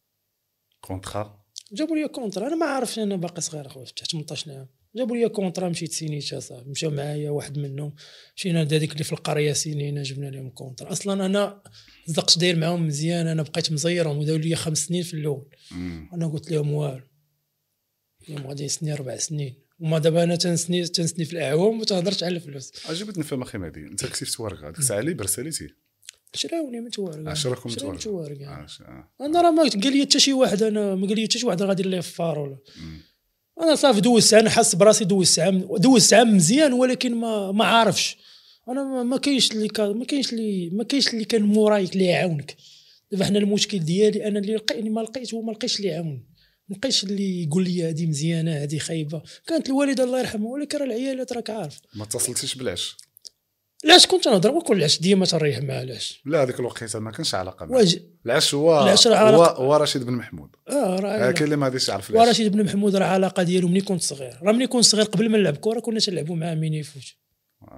Speaker 1: contrat
Speaker 2: جابوا لي contrat. أنا ما عارفش أنا باقي صغير أخويا فتحت 18 عام جابوا لي كونترا مشيت سينيتها صافي مشاو معايا واحد منهم. مشينا لهذيك اللي في القرية سينينا جبنا لهم كونترا. أصلا أنا صدقت داير معاهم مزيان أنا بقيت مزيرهم وداو لي خمس سنين في
Speaker 1: الأول.
Speaker 2: أنا قلت لهم والو. اليوم غادي يسني أربع سنين. وما دابا أنا تنسني تنسني في الأعوام وما تهضرش على الفلوس.
Speaker 1: عجبتني فهم أخي مهدي أنت كتبت ورقة. ديك الساعة اللي برساليتي.
Speaker 2: شراوني من توارق
Speaker 1: عشركم
Speaker 2: شراوني
Speaker 1: متورقة.
Speaker 2: متوارق
Speaker 1: آه.
Speaker 2: أنا راه ما قال لي حتى شي واحد أنا ما قال لي حتى شي واحد غادي ليه فار ولا. أنا صافي دوزت أنا حاس براسي دوزت عام دوزت عام مزيان ولكن ما ما عارفش. أنا ما- كاينش اللي كا- ما كاينش اللي ما كاينش اللي كان مورايك اللي يعاونك. دابا حنا المشكل ديالي أنا اللي لقيت ما لقيت هو ما لقيتش اللي يعاون ما لقيتش اللي يقول لي هذه مزيانة هذه خايبة. كانت الوالدة الله يرحمها ولكن راه العيالات راك عارف.
Speaker 1: ما اتصلتيش بالعش.
Speaker 2: لاش كنت نهضر وكل عش ديما تنريح مع العش
Speaker 1: لا هذيك الوقيته ما كانش علاقة معاه.
Speaker 2: واجي
Speaker 1: العش هو
Speaker 2: العش
Speaker 1: هو,
Speaker 2: علاقة-
Speaker 1: هو رشيد بن محمود
Speaker 2: آه
Speaker 1: آه،
Speaker 2: راه
Speaker 1: كاين اللي ما غاديش يعرف العش
Speaker 2: ورشيد بن محمود راه علاقة ديالو ملي كنت صغير راه ملي كنت صغير قبل ما نلعب كره كنا تنلعبوا معاه مين يفوت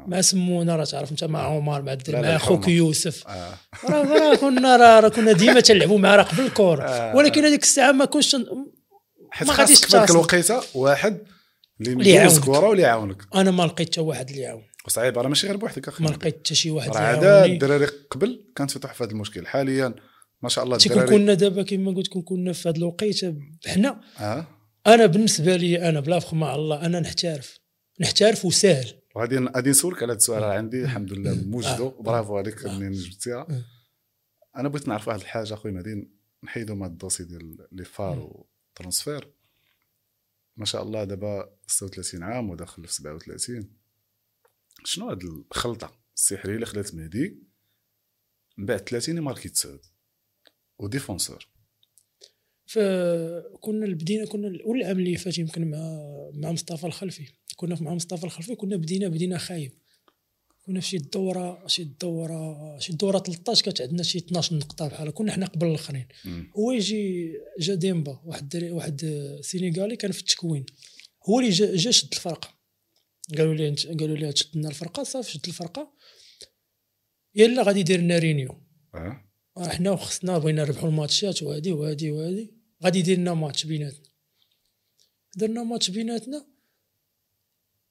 Speaker 2: مع سمونه راه تعرف انت مع عمر مع
Speaker 1: لا،
Speaker 2: مع. خوك يوسف
Speaker 1: آه.
Speaker 2: راه كنا راه كنا ديما تنلعبوا معاه راه قبل الكره
Speaker 1: آه.
Speaker 2: ولكن هذيك الساعة ما كنتش
Speaker 1: حيت خاصك في. الوقيتة واحد اللي
Speaker 2: يعاونك.
Speaker 1: كره واللي يعاونك
Speaker 2: أنا ما لقيت حتى واحد اللي يعاون
Speaker 1: وصعيب راه ماشي غير بوحدك أخي.
Speaker 2: ما لقيت حتى شي واحد
Speaker 1: راه
Speaker 2: يعاوني
Speaker 1: الدراري قبل كانت فتح في هذا المشكل. حاليا ما شاء الله الدراري
Speaker 2: كنا دابا كما قلت كون كنا في هذا الوقيتة حنا
Speaker 1: آه.
Speaker 2: أنا بالنسبة لي أنا بلا فخ مع الله أنا نحترف. نحترف وسهل
Speaker 1: وغادي غادي نسولك على هذا السؤال. عندي الحمد لله موجدو.
Speaker 2: آه.
Speaker 1: برافو عليك منين جبتيها
Speaker 2: آه.
Speaker 1: أنا بغيت نعرف واحد الحاجة أخويا. مدين نحيدو من ال dossier ديال les FAR و transfert. ما شاء الله دابا 36 عام وداخل في 37 شنو هاد الخلطة السحرية اللي خلات مهدي من بعد 30 ماركي تسعود وديفونسور
Speaker 2: فكنا بدينا كنا العام اللي فات يمكن مع مع مصطفى الخلفي. كنا مع مصطفى الخلفي كنا بدينا بدينا خايب. كنا في شي دورة شي دورة شي دورة 13 كانت عندنا شي 12 نقطة بحال كنا حنا قبل
Speaker 1: الآخرين.
Speaker 2: هو يجي جا ديمبا واحد واحد سينيغالي كان في التكوين. هو اللي جا, جا شد الفرقه قالوا لي قالوا لي تشد لنا الفرقة صافي شد الفرقة. يلا غادي يدير لنا réunion
Speaker 1: آه
Speaker 2: حنا وخصنا بغينا نربحوا الماتشات وهادي وهادي وهادي. غادي يدير لنا ماتش بيناتنا. درنا ماتش بيناتنا.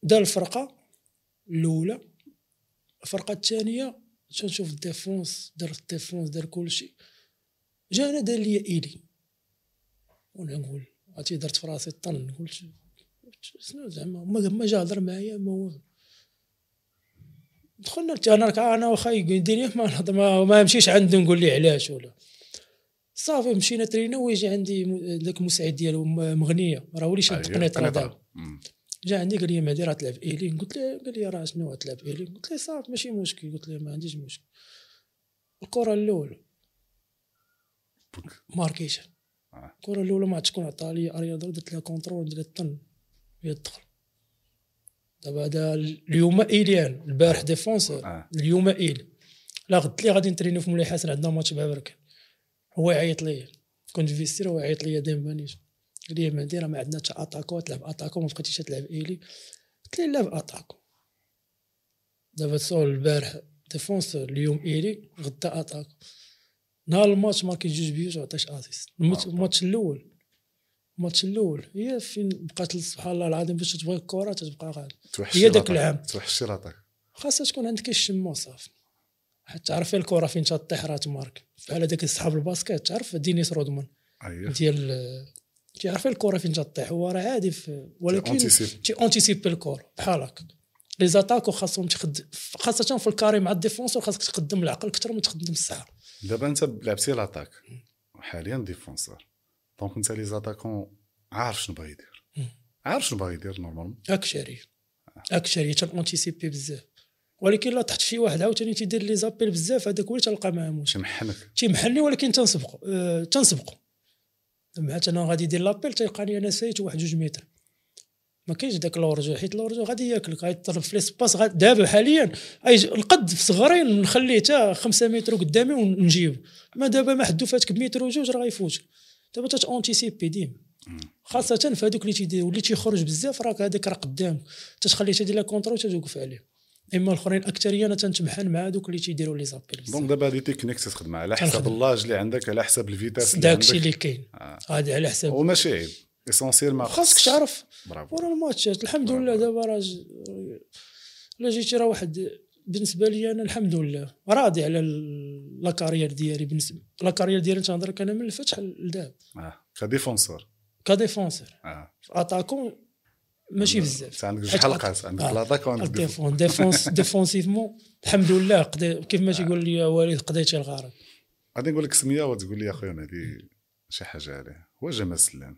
Speaker 2: دار الفرقة الأولى. الفرقة الثانية تنشوف ال défense دار ال défense دار كلشي. جانا دار لي ailier. وأنا نقول عرفتي درت في راسي طن قلت شنو زعما؟ ما ما جا هضر معايا ما والو دخلنا أنا أنا واخا يديني ما نهضر ما, ما نمشيش عنده نقول ليه علاش ولا. صافي مشينا ترينا ويجي عندي ذاك المساعد ديالو مغنية. راه هو اللي شاد راه دابا جا عندي قال لي مهدي راه تلعب ailier قلت له قال لي راه شنو تلعب ailier قلت له صافي ماشي مشكل. قلت له ما عنديش مشكل. الكرة الأولى. ماركيشن. آه. الكرة الأولى ما تكون عطاها لي arrière درت لها contrôle درت طن هي تدخل دابا هذا اليوم ailier البارح défenseur آه. اليوم ailier. لا غد لي غادي نترينو في مولاي حسن عندنا ماتش مع بركان هو يعيط ليا. كنت في vestiaire هو يعيط ليا دايما مانيش قال لي مهدي راه ما عندنا حتى attaquant تلعب attaquant ما بقيتيش تلعب ailier. قلت له لا ب attaquant دابا سول البارح défenseur اليوم ailier غدا attaquant. نهار الماتش ماركيت جوج بيوت وعطيت assist. الماتش الأول. الماتش الأول. هي فين بقات سبحان الله العظيم باش تبغي الكرة تبقى غادي هي ذاك العام.
Speaker 1: توحشي راتك
Speaker 2: خاصها تكون عندك الشمة صافي حتى تعرفي الكرة فين تطيح راه تمارك بحال هذاك صحاب ال basket تعرف دينيس رودمان
Speaker 1: أيه.
Speaker 2: ديال تعرف الكرة فين تطيح هو راه عادي في ولكن تي anticiper الكرة بحال هكا. les attaquants خاصهم تخدم خاصة في ال carré مع ال défenseur خاصك تقدم العقل أكثر ما تخدم الصحة
Speaker 1: دابا أنت لعبتي l'attaque حاليا défenseur. donc انت les attaquants عارف شنو باغي يدير عارف شنو باغي يدير normalement
Speaker 2: هاك شاري هاك شاري تن anticiper بزاف ولكن لا تحت شي واحد عاوتاني تيدير les appels بزاف هذاك هو اللي تلقى معاه مشكل
Speaker 1: تيمحنك
Speaker 2: تيمحني ولكن تنسبقو أه تنسبقو مثلا غادي يدير l'appel تيلقاني أنا سايت واحد جوج متر ما كاينش داك l'hors-jeu حيت l'hors-jeu غادي ياكلك غيضرب في l'espace دابا حاليا القد في صغرين نخليه حتى 5 متر قدامي ونجيب ما دابا ما حدو فاتك بمتر وجوج راه غيفوت دابا تت anticiper ديما. خاصة في هذوك اللي تيدير واللي تيخرج بزاف راك هذاك راه قدامك. تتخليه تدير le contrôle تتوقف عليه. إما الأخرين اكثريه أنا تنتمحن مع هذوك اللي تيديروا les appels
Speaker 1: donc دابا هذه تكنيك تخدم على حسب l'âge اللي عندك على حسب ال vitesse
Speaker 2: داك الشيء اللي كاين. آه. هذا على حسب
Speaker 1: وماشي عيب. essentiel ما
Speaker 2: خاصك تعرف. برافو ورا الماتشات الحمد لله دابا راه لا جيتي راه واحد بالنسبة لي أنا الحمد لله. راضي على la carrière ديالي بالنسبة لا كارير ديالي تنهضر أنا من الفتح لدابا
Speaker 1: آه ك
Speaker 2: défenseur.
Speaker 1: ك
Speaker 2: défenseur. آه. attaquant ماشي بزاف.
Speaker 1: عندك جوج حلقات عندك
Speaker 2: آه.
Speaker 1: l'attaque
Speaker 2: وعندك défen défense défensivement الحمد لله كيف ما تيقول لي وليد قضيتي الغرض.
Speaker 1: غادي نقول لك سمية وتقول لي أخويا هذه شي حاجة عليه. هو جمال سلامي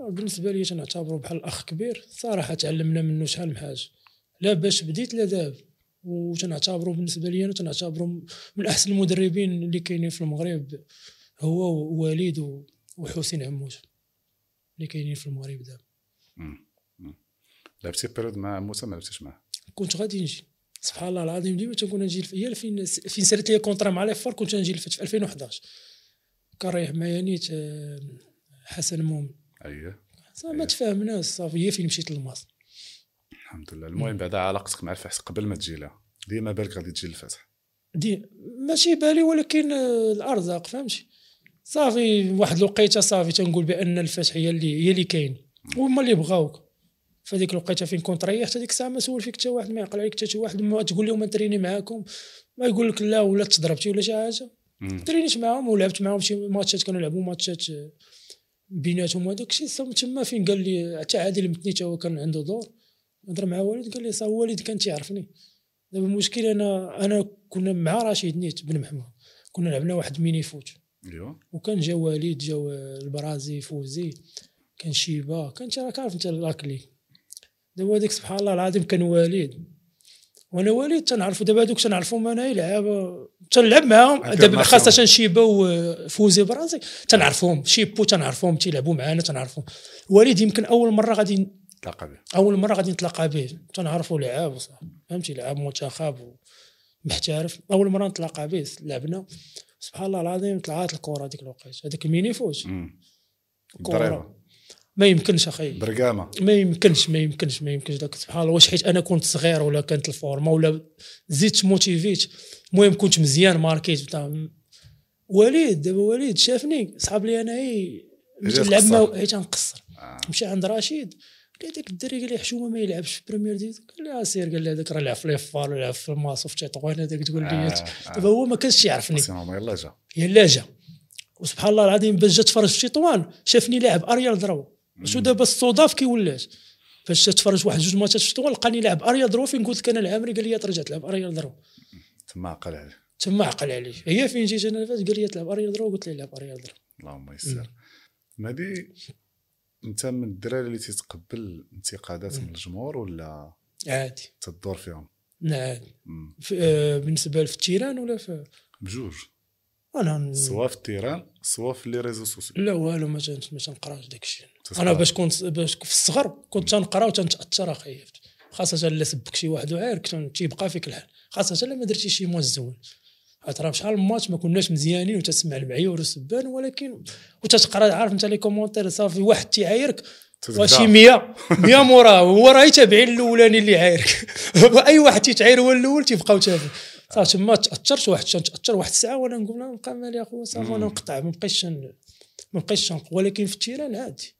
Speaker 2: بالنسبة لي تنعتبره بحال الاخ كبير صراحة تعلمنا منه شحال من حاجة. لا باش بديت لا دابا وتنعتبره بالنسبة لي أنا تنعتبره من أحسن المدربين اللي كاينين في المغرب هو ووليد وحسين عموتة اللي كاينين في المغرب دابا.
Speaker 1: لعبتي période مع موسى ما لعبتيش معاه؟
Speaker 2: كنت غادي نجي. سبحان الله العظيم ديما تنكون نجي هي فين فين سالت لي contrat مع les FAR كنت نجي في 2011 كان رايح معايا نيت آه، حسن مومن.
Speaker 1: اييه
Speaker 2: ما تفاهمناش صافي هي فين مشيت لل MAS.
Speaker 1: الحمد لله. المهم بعدا علاقتك مع الفتح قبل ما تجي لها. ديما بالك غادي تجي للفتح
Speaker 2: دي ماشي بالي ولكن الأرزاق فهمتي؟ صافي واحد الوقيتة صافي تنقول بأن الفتح هي اللي هي اللي كاين. وهما اللي بغاوك فهاديك الوقيتة فين كنت ريحت هذيك الساعة ما سول فيك حتى واحد ما يعقل عليك حتى شي واحد. ما تقول لهم نتريني معاكم ما يقول لك لا ولا تضربتي ولا شي حاجة. ترينيت معاهم ولعبت معاهم شي ماتشات كانوا يلعبوا ماتشات بيناتهم وهذاك الشيء تما فين قال لي حتى عادل المتني هو كان عنده دور. هضر مع والد قال لي صافي والد كان تيعرفني. دابا المشكل أنا أنا كنا مع رشيد نيت بن محمود. كنا لعبنا واحد ميني فوت.
Speaker 1: ايوا
Speaker 2: وكان جا والد جا البرازي فوزي كان شيبا كان راك عارف انت لاكلي. دابا هذيك سبحان الله العظيم كان والد. وأنا والد تنعرفو دابا هذوك تنعرفهم أنا يلعب تنلعب معاهم. دابا خاصة شيبا وفوزي برازي تنعرفهم شيبو تنعرفهم تيلعبوا معانا تنعرفهم والد يمكن أول مرة غادي
Speaker 1: نتلاقى به.
Speaker 2: أول مرة غادي نتلاقى به. تنعرفوا لعاب فهمتي؟ لعاب منتخب محترف. أول مرة نتلاقى به لعبنا. سبحان الله العظيم طلعت الكره ديك الوقت. هذاك الميني فوز.
Speaker 1: كره
Speaker 2: ما يمكنش أخي.
Speaker 1: برقامة.
Speaker 2: ما يمكنش ما يمكنش ما يمكنش داك. سبحان الله واش حيت أنا كنت صغير ولا كانت الفورما ولا زدت موتيفيت المهم كنت مزيان ماركيت بتاع وليد دابا وليد شافني صحاب لي أنا هي نلعب معاه حيت نقصر آه. مشى عند رشيد. داك الدري قال لي حشومه ما يلعبش في بريمير ديز قال لي اسير قال لي هذاك راه لعب في ليفار ولعب في الماصو في تطوان هذاك تقول لي
Speaker 1: آه،
Speaker 2: دابا هو ما كانش يعرفني.
Speaker 1: يلا جا.
Speaker 2: يلا جا. وسبحان الله العظيم باش جا تفرج في تطوان شافني لاعب arrière droit شوف دابا الصدف كي ولات فاش تفرج واحد جوج ماتشات في الشتوى لقاني لاعب arrière droit فين قلت لك أنا العامري قال لي ترجع تلعب arrière droit
Speaker 1: تما عقل عليه
Speaker 2: تما عقل عليه هي فين جيت أنا فاش قال لي تلعب arrière droit قلت له لعب arrière droit
Speaker 1: اللهم يسر. مهدي انت من الدراري اللي تتقبل انتقادات من الجمهور ولا
Speaker 2: عادي.
Speaker 1: تدور فيهم؟
Speaker 2: نعم آه بالنسبة في ال terrain ولا في
Speaker 1: بجوج.
Speaker 2: أنا
Speaker 1: سواء في ال terrain سواء في les réseaux sociaux
Speaker 2: لا والو ما ما تنقراش داك الشيء. أنا باش كنت باش في الصغر كنت تنقرا وتنتاثر أخي خاصة الا سبك شي واحد وعارك تيبقى فيك الحال. خاصة الا ما درتي شي موز زوين. ترى شحال من ماتش ما كناش مزيانين وتسمع المعيور والسبان ولكن وتتقرأ عارف أنت les commentaires صافي واحد تيعايرك وشي 100 100 موراه هو راه تابعين الأولاني اللي عايرك. أي واحد تيتعاير هو الأول تيبقاو تابع صافي تما تاثرت واحد تأثر واحد الساعة وأنا نقول نبقى مالي اخويا صافي أنا نقطع ما بقيتش ما بقيتش ولكن في ال terrain عادي.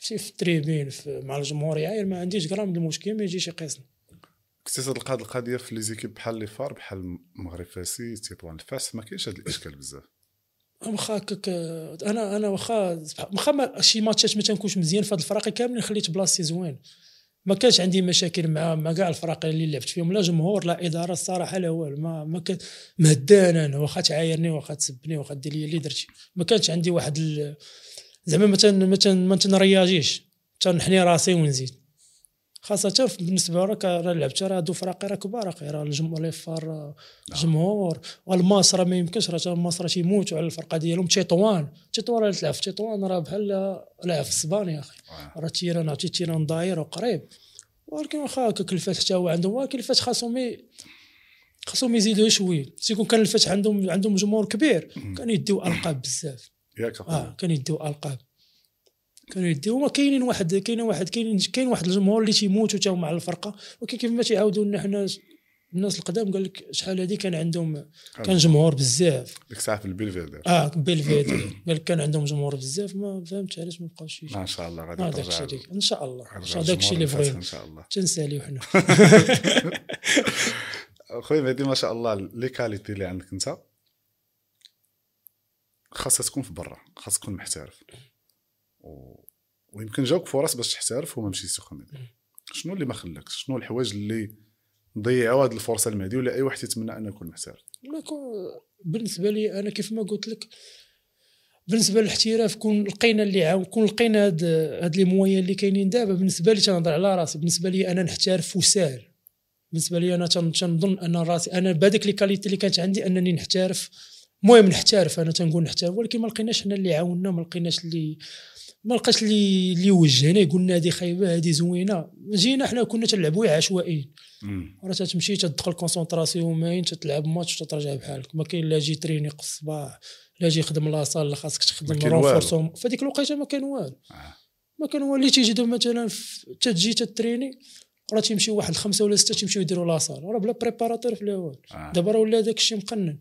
Speaker 2: في ال tribune مع الجمهور يعاير ما عنديش غرام المشكل ما يجيش يقيسني.
Speaker 1: كنت تلقى هذه القضية في les équipes بحال les FAR بحال المغرب فاسي تطوان الفاس ما كاينش هذا الإشكال بزاف.
Speaker 2: واخا هكاك أنا أنا واخا واخا شي ماتشات ما تنكونش مزيان في هاد الفراقي كاملين خليت بلاصتي زوين. ما كانش عندي مشاكل مع مع كاع الفرق اللي لعبت فيهم لا جمهور لا إدارة الصراحة لا والو. ما ما كان مهدان أنا واخا تعايرني واخا تسبني واخا دير لي اللي درتي. ما كانش عندي واحد ال... زعما ما ما تنرياجيش. تنحني راسي ونزيد. خاصة بالنسبة لك راه لعبت راه هادو فراقي راه كبار أخي راه الجمهور لي فار جمهور والماس راه ما يمكنش راه الماس راه تيموتوا على الفرقة ديالهم. تيطوان تيطوان راه تلعب في تيطوان راه بحال لعب في السباني أخي. آه. راه تيران عرفتي تيران داير وقريب. ولكن واخا هكاك الفات حتى هو عندهم ولكن الفات خاصهم خاصهم يزيدوا شوية. تيكون كان الفات عندهم عندهم جمهور كبير كانوا يديو ألقاب بزاف.
Speaker 1: ياك
Speaker 2: آه كانوا يديو ألقاب. كانوا يديو هما كاينين واحد كاين واحد كاين كاين واحد الجمهور اللي تيموتوا تاو مع الفرقة. ولكن كيف ما تيعاودوا لنا حنا الناس القدام قال لك شحال هذه كان عندهم كان جمهور بزاف.
Speaker 1: ديك الساعة في البلفيدير
Speaker 2: آه بلفيدير قال لك كان عندهم جمهور بزاف. ما فهمتش علاش ما بقاوش
Speaker 1: ما شاء الله غادي
Speaker 2: ترجع إن شاء الله. داك الشيء اللي بغينا.
Speaker 1: إن شاء الله.
Speaker 2: تنساليو حنا.
Speaker 1: خويا مهدي ما شاء الله لي كاليتي اللي عندك أنت خاصها تكون في برا خاص تكون محترف. و... ويمكن جاوك فرص باش تحترف وما مشيتي خويا مهدي شنو اللي ما خلاكش؟ شنو الحوايج اللي ضيعوا هذه الفرصة المهدي ولا أي واحد يتمنى أنه يكون محترف؟
Speaker 2: بالنسبة لي أنا كيف ما قلت لك بالنسبة للاحتراف كون لقينا اللي عاون كون لقينا هاد هاد les moyens اللي كاينين دابا بالنسبة لي تنهضر على راسي بالنسبة لي أنا نحترف وسهل بالنسبة لي أنا تنظن أن راسي أنا بهذيك les qualités اللي كانت عندي أنني نحترف. المهم نحترف أنا تنقول نحترف ولكن ما لقيناش حنا اللي عاونا ما لقيناش اللي ما لقاش اللي اللي وجهنا قلنا هذه خايبه هذه زوينة. جينا حنا كنا تنلعبوا عشوائيين. راه تتمشي تدخل concentration ماين تتلعب ماتش وترجع بحالك. ما كاين لا جي تريني الصباح لا جي خدم la salle لا خاصك تخدم renforcement فديك الوقيتة ما كان والو. آه. ما كان والو. اللي تيجي مثلا تجي تتريني راه تيمشي واحد خمسة ولا ستة تيمشيو يديروا la salle. راه بلا préparateur في الأول. آه. دابا راه ولا داك الشيء مقنن.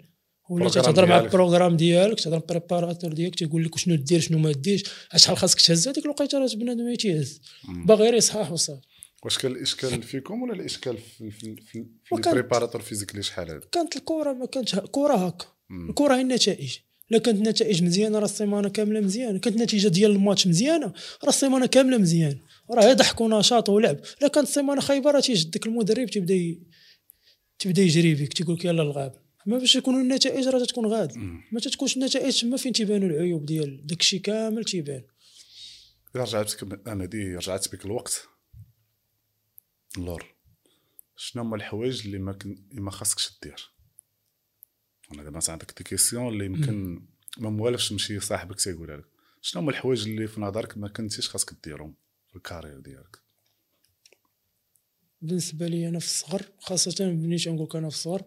Speaker 2: ولا تهضر مع ال programme ديالك تهضر préparateur ديالك تيقول لك شنو دير شنو ما ديرش شحال خاصك تهز هذيك الوقيتة راه بنادم تيهز باغي غير يصحح وصافي.
Speaker 1: واش كان الاشكال فيكم ولا الإشكال في في, في, في ال préparateur physique شحال هذا؟
Speaker 2: كانت الكره ما كانتش كره هكا الكره هي النتائج. لا كانت النتائج مزيانة راه السيمانة كاملة مزيانة. كانت النتيجة ديال الماتش مزيانة راه السيمانة كاملة مزيانة. راه ضحك ونشاط ولعب. لا كانت السيمانة خايبة راه تيجدك المدرب تيبدا تيبدا يجري بك تيقول لك يلا الغاب. ما باش يكونوا النتائج راه تكون غاد. ما تكونش النتائج تما فين تيبانوا العيوب ديال داكشي كامل تيبان.
Speaker 1: رجعت بك ا مهدي رجعت بك الوقت. اللور. شنو هما الحوايج اللي ما كن... ما خاصكش دير أنا دابا عندك des questions اللي يمكن ما موالفش تمشي صاحبك تيقولها لك. شنو هما الحوايج اللي في نظرك ما كنتيش خاصك ديرهم في ال carrière ديالك؟
Speaker 2: بالنسبة لي أنا في الصغر خاصة ملي تنقول أنا في الصغر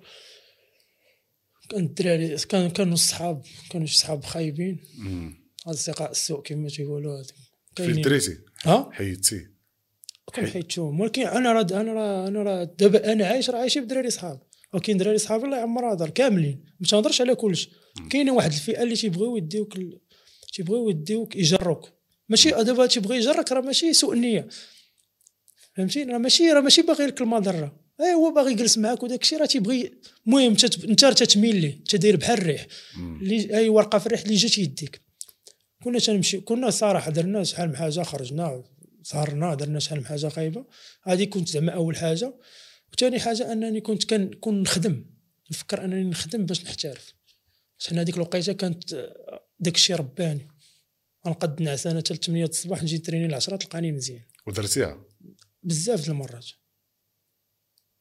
Speaker 2: كان الدراري كان كانوا الصحاب كانوا شي صحاب خايبين أصدقاء السوء كما تيقولوا.
Speaker 1: في دريتي
Speaker 2: ها؟
Speaker 1: حيدتي
Speaker 2: كان حيدتهم ولكن أنا راه أنا راه أنا راه دابا أنا عايش راه عايش بدراري صحاب. ولكن دراري صحاب الله يعمر هضر كاملين. ما تنهضرش على كلشي كاينة واحد الفئة اللي تيبغيو يديوك ال... تيبغيو يديوك يجروك ماشي دابا تيبغي يجرك راه ماشي سوء النية. فهمتي؟ راه ماشي راه ماشي باغي لك المضرة. اي هو باغي يجلس معاك وداك الشيء راه تيبغي المهم انت تتميل ليه تدير بحال الريح. أي ورقة في الريح اللي جات يديك. كنا تنمشي كنا صراحة درنا شحال من حاجة خرجنا سهرنا درنا شحال من حاجة خايبه هذه كنت زعما أول حاجة. وثاني حاجة أنني كنت كنكون نخدم. نفكر أنني نخدم باش نحترف. حنا هذيك الوقيتة كانت داك الشيء رباني. غنقد نعس أنا حتى 8 الصباح نجي تريني العشرة تلقاني مزيان.
Speaker 1: ودرتيها؟
Speaker 2: بزاف د المرات.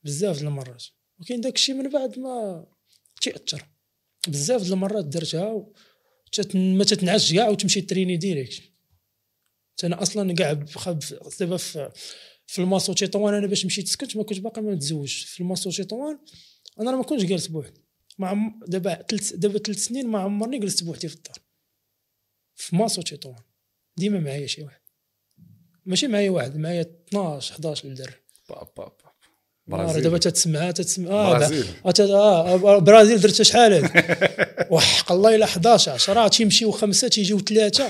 Speaker 2: بزاف د المرات. وكاين داك الشيء من بعد ما تيأثر. بزاف د المرات درتها ما تتنعسش كاع وتمشي تريني direct. أنا أصلا كاع دابا في في الماص وتيطوان أنا باش مشيت سكنت ما كنتش باقي ما متزوج في الماص وتيطوان أنا ما كنتش جالس بوحدي. مع دابا ثلاث دابا ثلاث سنين ما عمرني جلست بوحدي في الدار. في ماص وتيطوان. ديما معايا شي واحد. ماشي معايا واحد معايا 12 11 دري
Speaker 1: باب باب
Speaker 2: برازيل. دابا تتسمعها تتسمع. آه برازيل. آه برازيل درتها شحال وحق الله إلا 11 10 تيمشيو خمسه تيجيو ثلاثة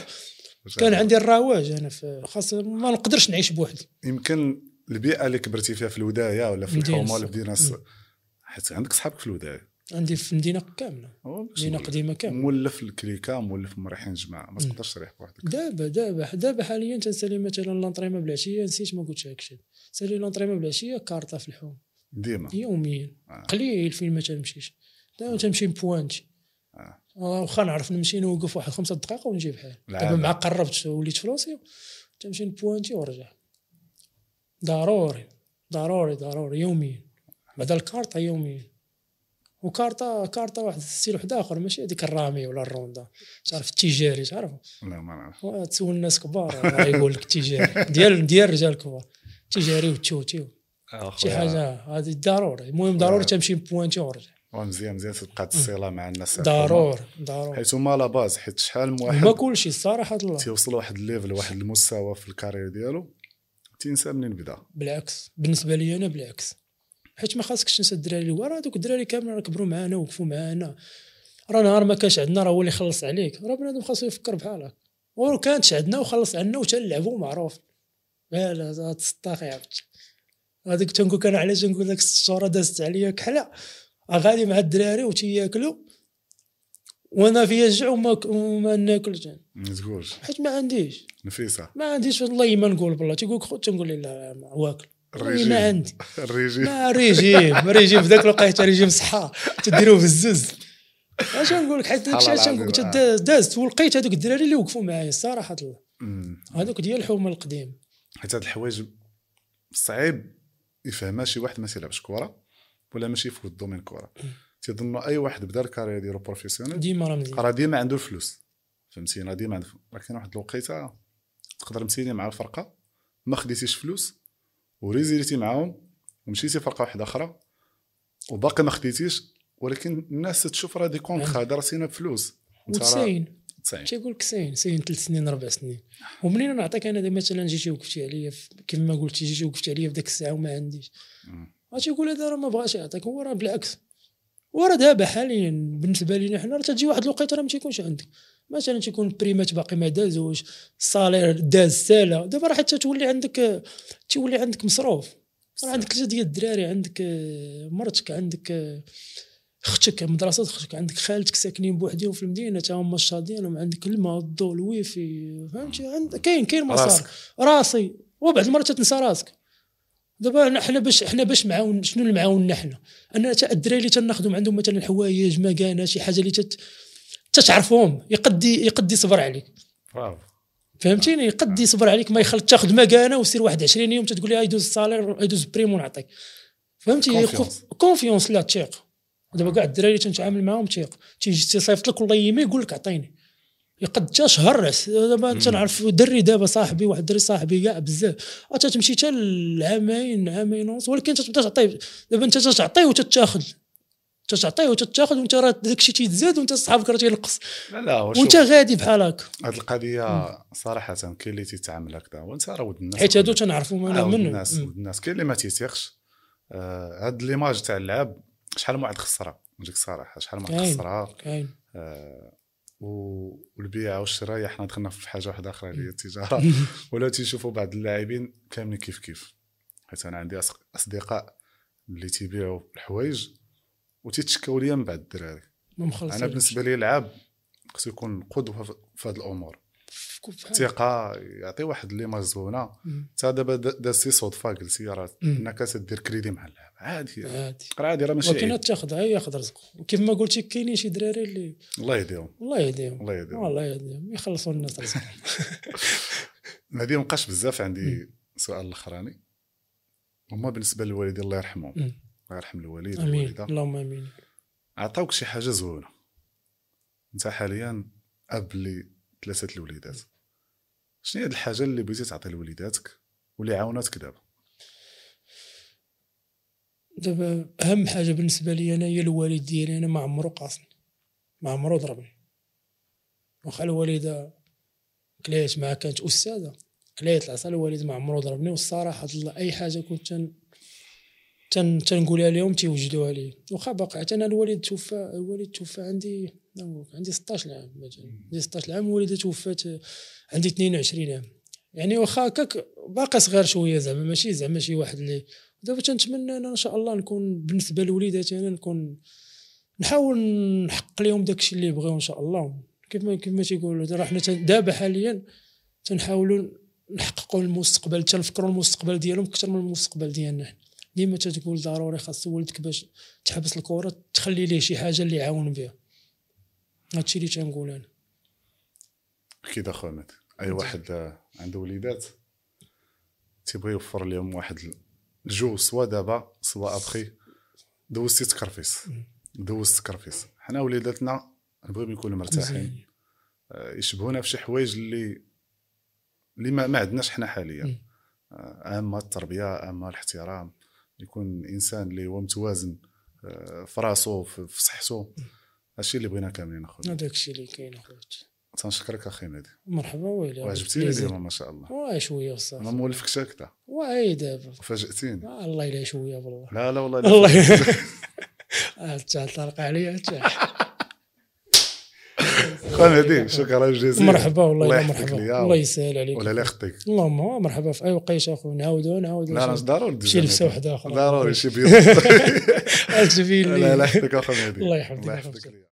Speaker 2: كان عندي الرواج أنا في خاص ما نقدرش نعيش بوحدي.
Speaker 1: يمكن البيئة اللي كبرتي فيها في الوداية ولا في الحومة ولا في مدينه حيت عندك صحابك في الوداية.
Speaker 2: عندي في مدينة كاملة. مدينة قديمة كاملة.
Speaker 1: مولف ال clique مولف مريحين الجماعة ما تقدرش تريح بوحدك.
Speaker 2: دابا دابا دابا حاليا تنسالي مثلا l'entraînement بالعشيه نسيت ما قلتش هكشي سالي l'entraînement بالعشيه كارطة في الحوم.
Speaker 1: ديما.
Speaker 2: يوميا. آه. قليل فين ما تنمشيش دابا تنمشي pointer آه. واخا نعرف نمشي نوقف واحد خمسة دقائق ونجيب حال دابا مع قربت وليت فرونسي تمشي نبوانتي ونرجع ضروري ضروري ضروري يوميا. بعد الكارطة يوميا. وكارطة كارطة واحد style واحد آخر ماشي هذيك الرامي ولا الروندا. تعرف التجاري تعرف؟
Speaker 1: لا ما نعرف.
Speaker 2: تسول الناس كبار يقول لك التجاري ديال ديال الرجال الكبار تجاري والتوتي شي حاجة هذه ضروري. المهم ضروري تمشي pointer ونرجع
Speaker 1: مزيان مزيان تبقى الصله مع الناس
Speaker 2: ضروري ضروري.
Speaker 1: حيت هما la base حيت شحال من واحد
Speaker 2: ما كلشي الصراحه الله.
Speaker 1: تيوصل واحد ال level واحد المستوى في ال carrière ديالو تينسى منين بدا.
Speaker 2: بالعكس. بالنسبة لي أنا بالعكس. حيت ما خاصكش تنسى الدراري. اللي ورا دوك الدراري كاملين راه كبروا معانا وقفوا معانا. راه نهار ما كانش عندنا راه هو اللي خلص عليك. راه بنادم خاصو يفكر بحالك. ولو كانتش عندنا وخلص عنا وتنلعبوا معروف. لا لا هاد السطاخ عرفت هذيك تنقول أنا علاش نقول لك الصورة دازت عليا كحله غادي مع الدراري وتياكلوا وأنا فيا الجوع وما, وما ناكلش
Speaker 1: ما تقولش
Speaker 2: حيت ما عنديش.
Speaker 1: نفيسة.
Speaker 2: ما عنديش والله ما نقول بالله. تيقول لك خذ تنقول لا واكل. الريجيم ما عندي.
Speaker 1: الريجيم
Speaker 2: ما ريجيم. ريجيم في ذاك الوقت ريجيم صحة. تديروه في الزز. اش نقول لك حيت داك الشيء دازت. ولقيت هذوك الدراري اللي وقفوا معايا الصراحه الله هذوك ديال الحومه القديم.
Speaker 1: حيت هاد الحوايج صعيب يفهمها شي واحد ما تيلعبش كره ولا ماشي في ال domaine كره تيظنوا أي واحد بدا ال carrière ديالو professionnel
Speaker 2: ديما راه مزيان.
Speaker 1: راه ديما عنده الفلوس. فهمتينا ديما عنده ولكن واحد الوقيتة تقدر مسيني مع الفرقة ما خديتيش فلوس وريزيليتي معاهم ومشيتي فرقه واحدة أخرى وباقي ما خديتيش ولكن الناس تشوف راه des contrats دار سينا بفلوس.
Speaker 2: وتساين تيقول لك ساين ساين ثلاث سنين أربع سنين. ومنين نعطيك أنا مثلا جيتي وقفتي عليا كيف ما قلتي جيتي وقفتي عليا في ذاك الساعة وما عنديش. غادي يقول هذا راه ما بغاش يعطيك هو راه بالعكس. وراه دابا حاليا بالنسبة لينا حنا راه تجي واحد الوقيته راه ما تيكونش عندك. مثلا تيكون بريمات باقي ما دازوش ال salaire داز سالا. دابا راه حتى تولي عندك تولي عندك مصروف. راه عندك ثلاثة ديال الدراري عندك مرتك عندك أختك مدرسة أختك عندك خالتك ساكنين بوحدهم في المدينة تا هما الشاطئين عندك الماء الضوء الويفي فهمتي؟ عند كاين كاين مسار راسي. وبعض المرات تنسى راسك. دابا حنا باش حنا باش معاون شنو المعاون حنا أنا تا الدراري اللي تناخذهم عندهم مثلا حوايج مكانة شي حاجة اللي تت... تتعرفهم يقدي يقدي يصبر عليك. فهمتيني؟ يقدي يصبر عليك ما يخلط تاخذ مكانة وسير واحد 20 يوم تتقول لي يدوز ال salaire يدوز prime ونعطيك. فهمتي confiance لا تيق دابا كاع الدراري اللي تنتعامل معاهم تيق تيجي تيصيفط لك والله يما يقول لك عطيني يقد حتى شهر دابا تنعرف دري دابا صاحبي واحد الدري صاحبي كاع بزاف. تمشي حتى لعامين عامين ونص ولكن تبدا تعطي دابا انت تعطي وتتاخذ تتعطيه وتتاخذ وانت راه داك الشيء تيتزاد وانت صحابك راه تينقص
Speaker 1: لا لا
Speaker 2: وانت غادي بحال هكا
Speaker 1: هاد القضية صراحة كاين اللي تيتعامل هكذا وانت راه ود الناس
Speaker 2: حيت هادو تنعرفوا أنا
Speaker 1: من الناس ود الناس. كاين اللي ما تيثيقش آه هاد ليماج تاع اللعب شحال من واحد خسرها؟ نجيك الصراحه شحال من واحد خسرها؟
Speaker 2: كاين.
Speaker 1: آه والبيع والشراء حنا دخلنا في حاجة واحدة أخرى اللي هي التجارة. ولا تيشوفوا بعض اللاعبين كاملين كيف كيف. حيت أنا عندي أصدقاء اللي تيبيعوا الحوايج وتيتشكاو ليا من بعد الدراري. أنا بالنسبة لي اللعاب خصو يكون قدوة في هذه
Speaker 2: الأمور.
Speaker 1: الثقة يعطي واحد ليماج
Speaker 2: زوينة.
Speaker 1: انت دابا دا- دازتي صدفه قلتي راه. إنك تدير كريدي مع اللاعب عادي.
Speaker 2: عادي.
Speaker 1: راه عادي راه ماشي
Speaker 2: ولكن تاخذها ياخذ رزقه وكيف ما قلتي كاينين شي دراري اللي
Speaker 1: الله يهديهم.
Speaker 2: الله يهديهم.
Speaker 1: الله يهديهم.
Speaker 2: والله يهديهم. يخلصوا الناس رزقهم
Speaker 1: هذه مابقاش بزاف. عندي سؤال الأخراني. هما بالنسبة للوالدين الله يرحمهم. الله يرحم الوالد
Speaker 2: آمين.
Speaker 1: والوالده
Speaker 2: اللهم آمين.
Speaker 1: عطاوك شي حاجة زوينة. أنت حاليا أب لثلاثه الوليدات. شنو هي الحاجة اللي بغيتي تعطي لوليداتك واللي عاوناتك دابا؟
Speaker 2: دابا أهم حاجة بالنسبة لي أنا هي الوالد ديالي أنا ما عمرو قاصني ما عمرو ضربني. واخا الوالدة كليت معها كانت أستاذة كليت العصا الوالد ما عمرو ضربني. والصراحة الله أي حاجة كنت تنقولها لهم تيوجدوها لي واخا باقي حتى أنا الوالد توفى الوالد توفى عندي نقولك عندي 16 عام مثلا. عندي 16 عام الوالده توفات عندي 22 عام. يعني واخا هكاك باقي صغير شوية زعما ماشي زعما شي واحد اللي دابا تنتمنى أنا إن شاء الله نكون بالنسبة لوليداتي أنا نكون نحاول نحقق لهم داكشي اللي بغيو إن شاء الله. كيف ما كيف ما تيقولوا راه حنا تن- دابا حاليا تنحاولوا نحققوا المستقبل تنفكروا المستقبل ديالهم أكثر من المستقبل ديالنا حنا. ديما تتقول ضروري خاص ولدك باش تحبس الكرة تخلي ليه شي حاجة اللي يعاون بها هادشي اللي تنقول أنا.
Speaker 1: أكيد اخو احمد أي واحد آه، عنده وليدات تيبغي يوفر لهم واحد الجو سوا دابا سوا أبخي. دوزتي تكرفيس دوزت تكرفيس حنا وليداتنا نبغيهم يكونوا مرتاحين. آه، يشبهونا في شي حوايج اللي اللي ما, ما عندناش حنا حاليا. آه، أما التربية أما الاحترام. يكون إنسان اللي هو متوازن آه، في راسو في صحته هادشي اللي بغينا كاملين أخويا.
Speaker 2: هذاك الشيء اللي كاين أخويا.
Speaker 1: تنشكرك أخي مهدي
Speaker 2: مرحبا ويلي
Speaker 1: وعجبتيني اليوم ما شاء الله.
Speaker 2: واه شوية
Speaker 1: ما
Speaker 2: بصح
Speaker 1: مولفكش هكذا.
Speaker 2: واي دابا.
Speaker 1: فاجأتيني
Speaker 2: آه الله يلا شوية والله
Speaker 1: لا لا والله. لا.
Speaker 2: والله آه، تعال طلق عليا
Speaker 1: خويا مهدي شكرا جزيلا.
Speaker 2: مرحبا والله مرحبا. الله يسهل عليك.
Speaker 1: ولا لا يخطيك.
Speaker 2: اللهم مرحبا في أي وقيته اخويا نعاودو نعاودو.
Speaker 1: لا راه ضروري
Speaker 2: شي لبسه. وحده أخرى
Speaker 1: ضروري شي بيض لا لا يحفظك اخو
Speaker 2: الله يحفظك.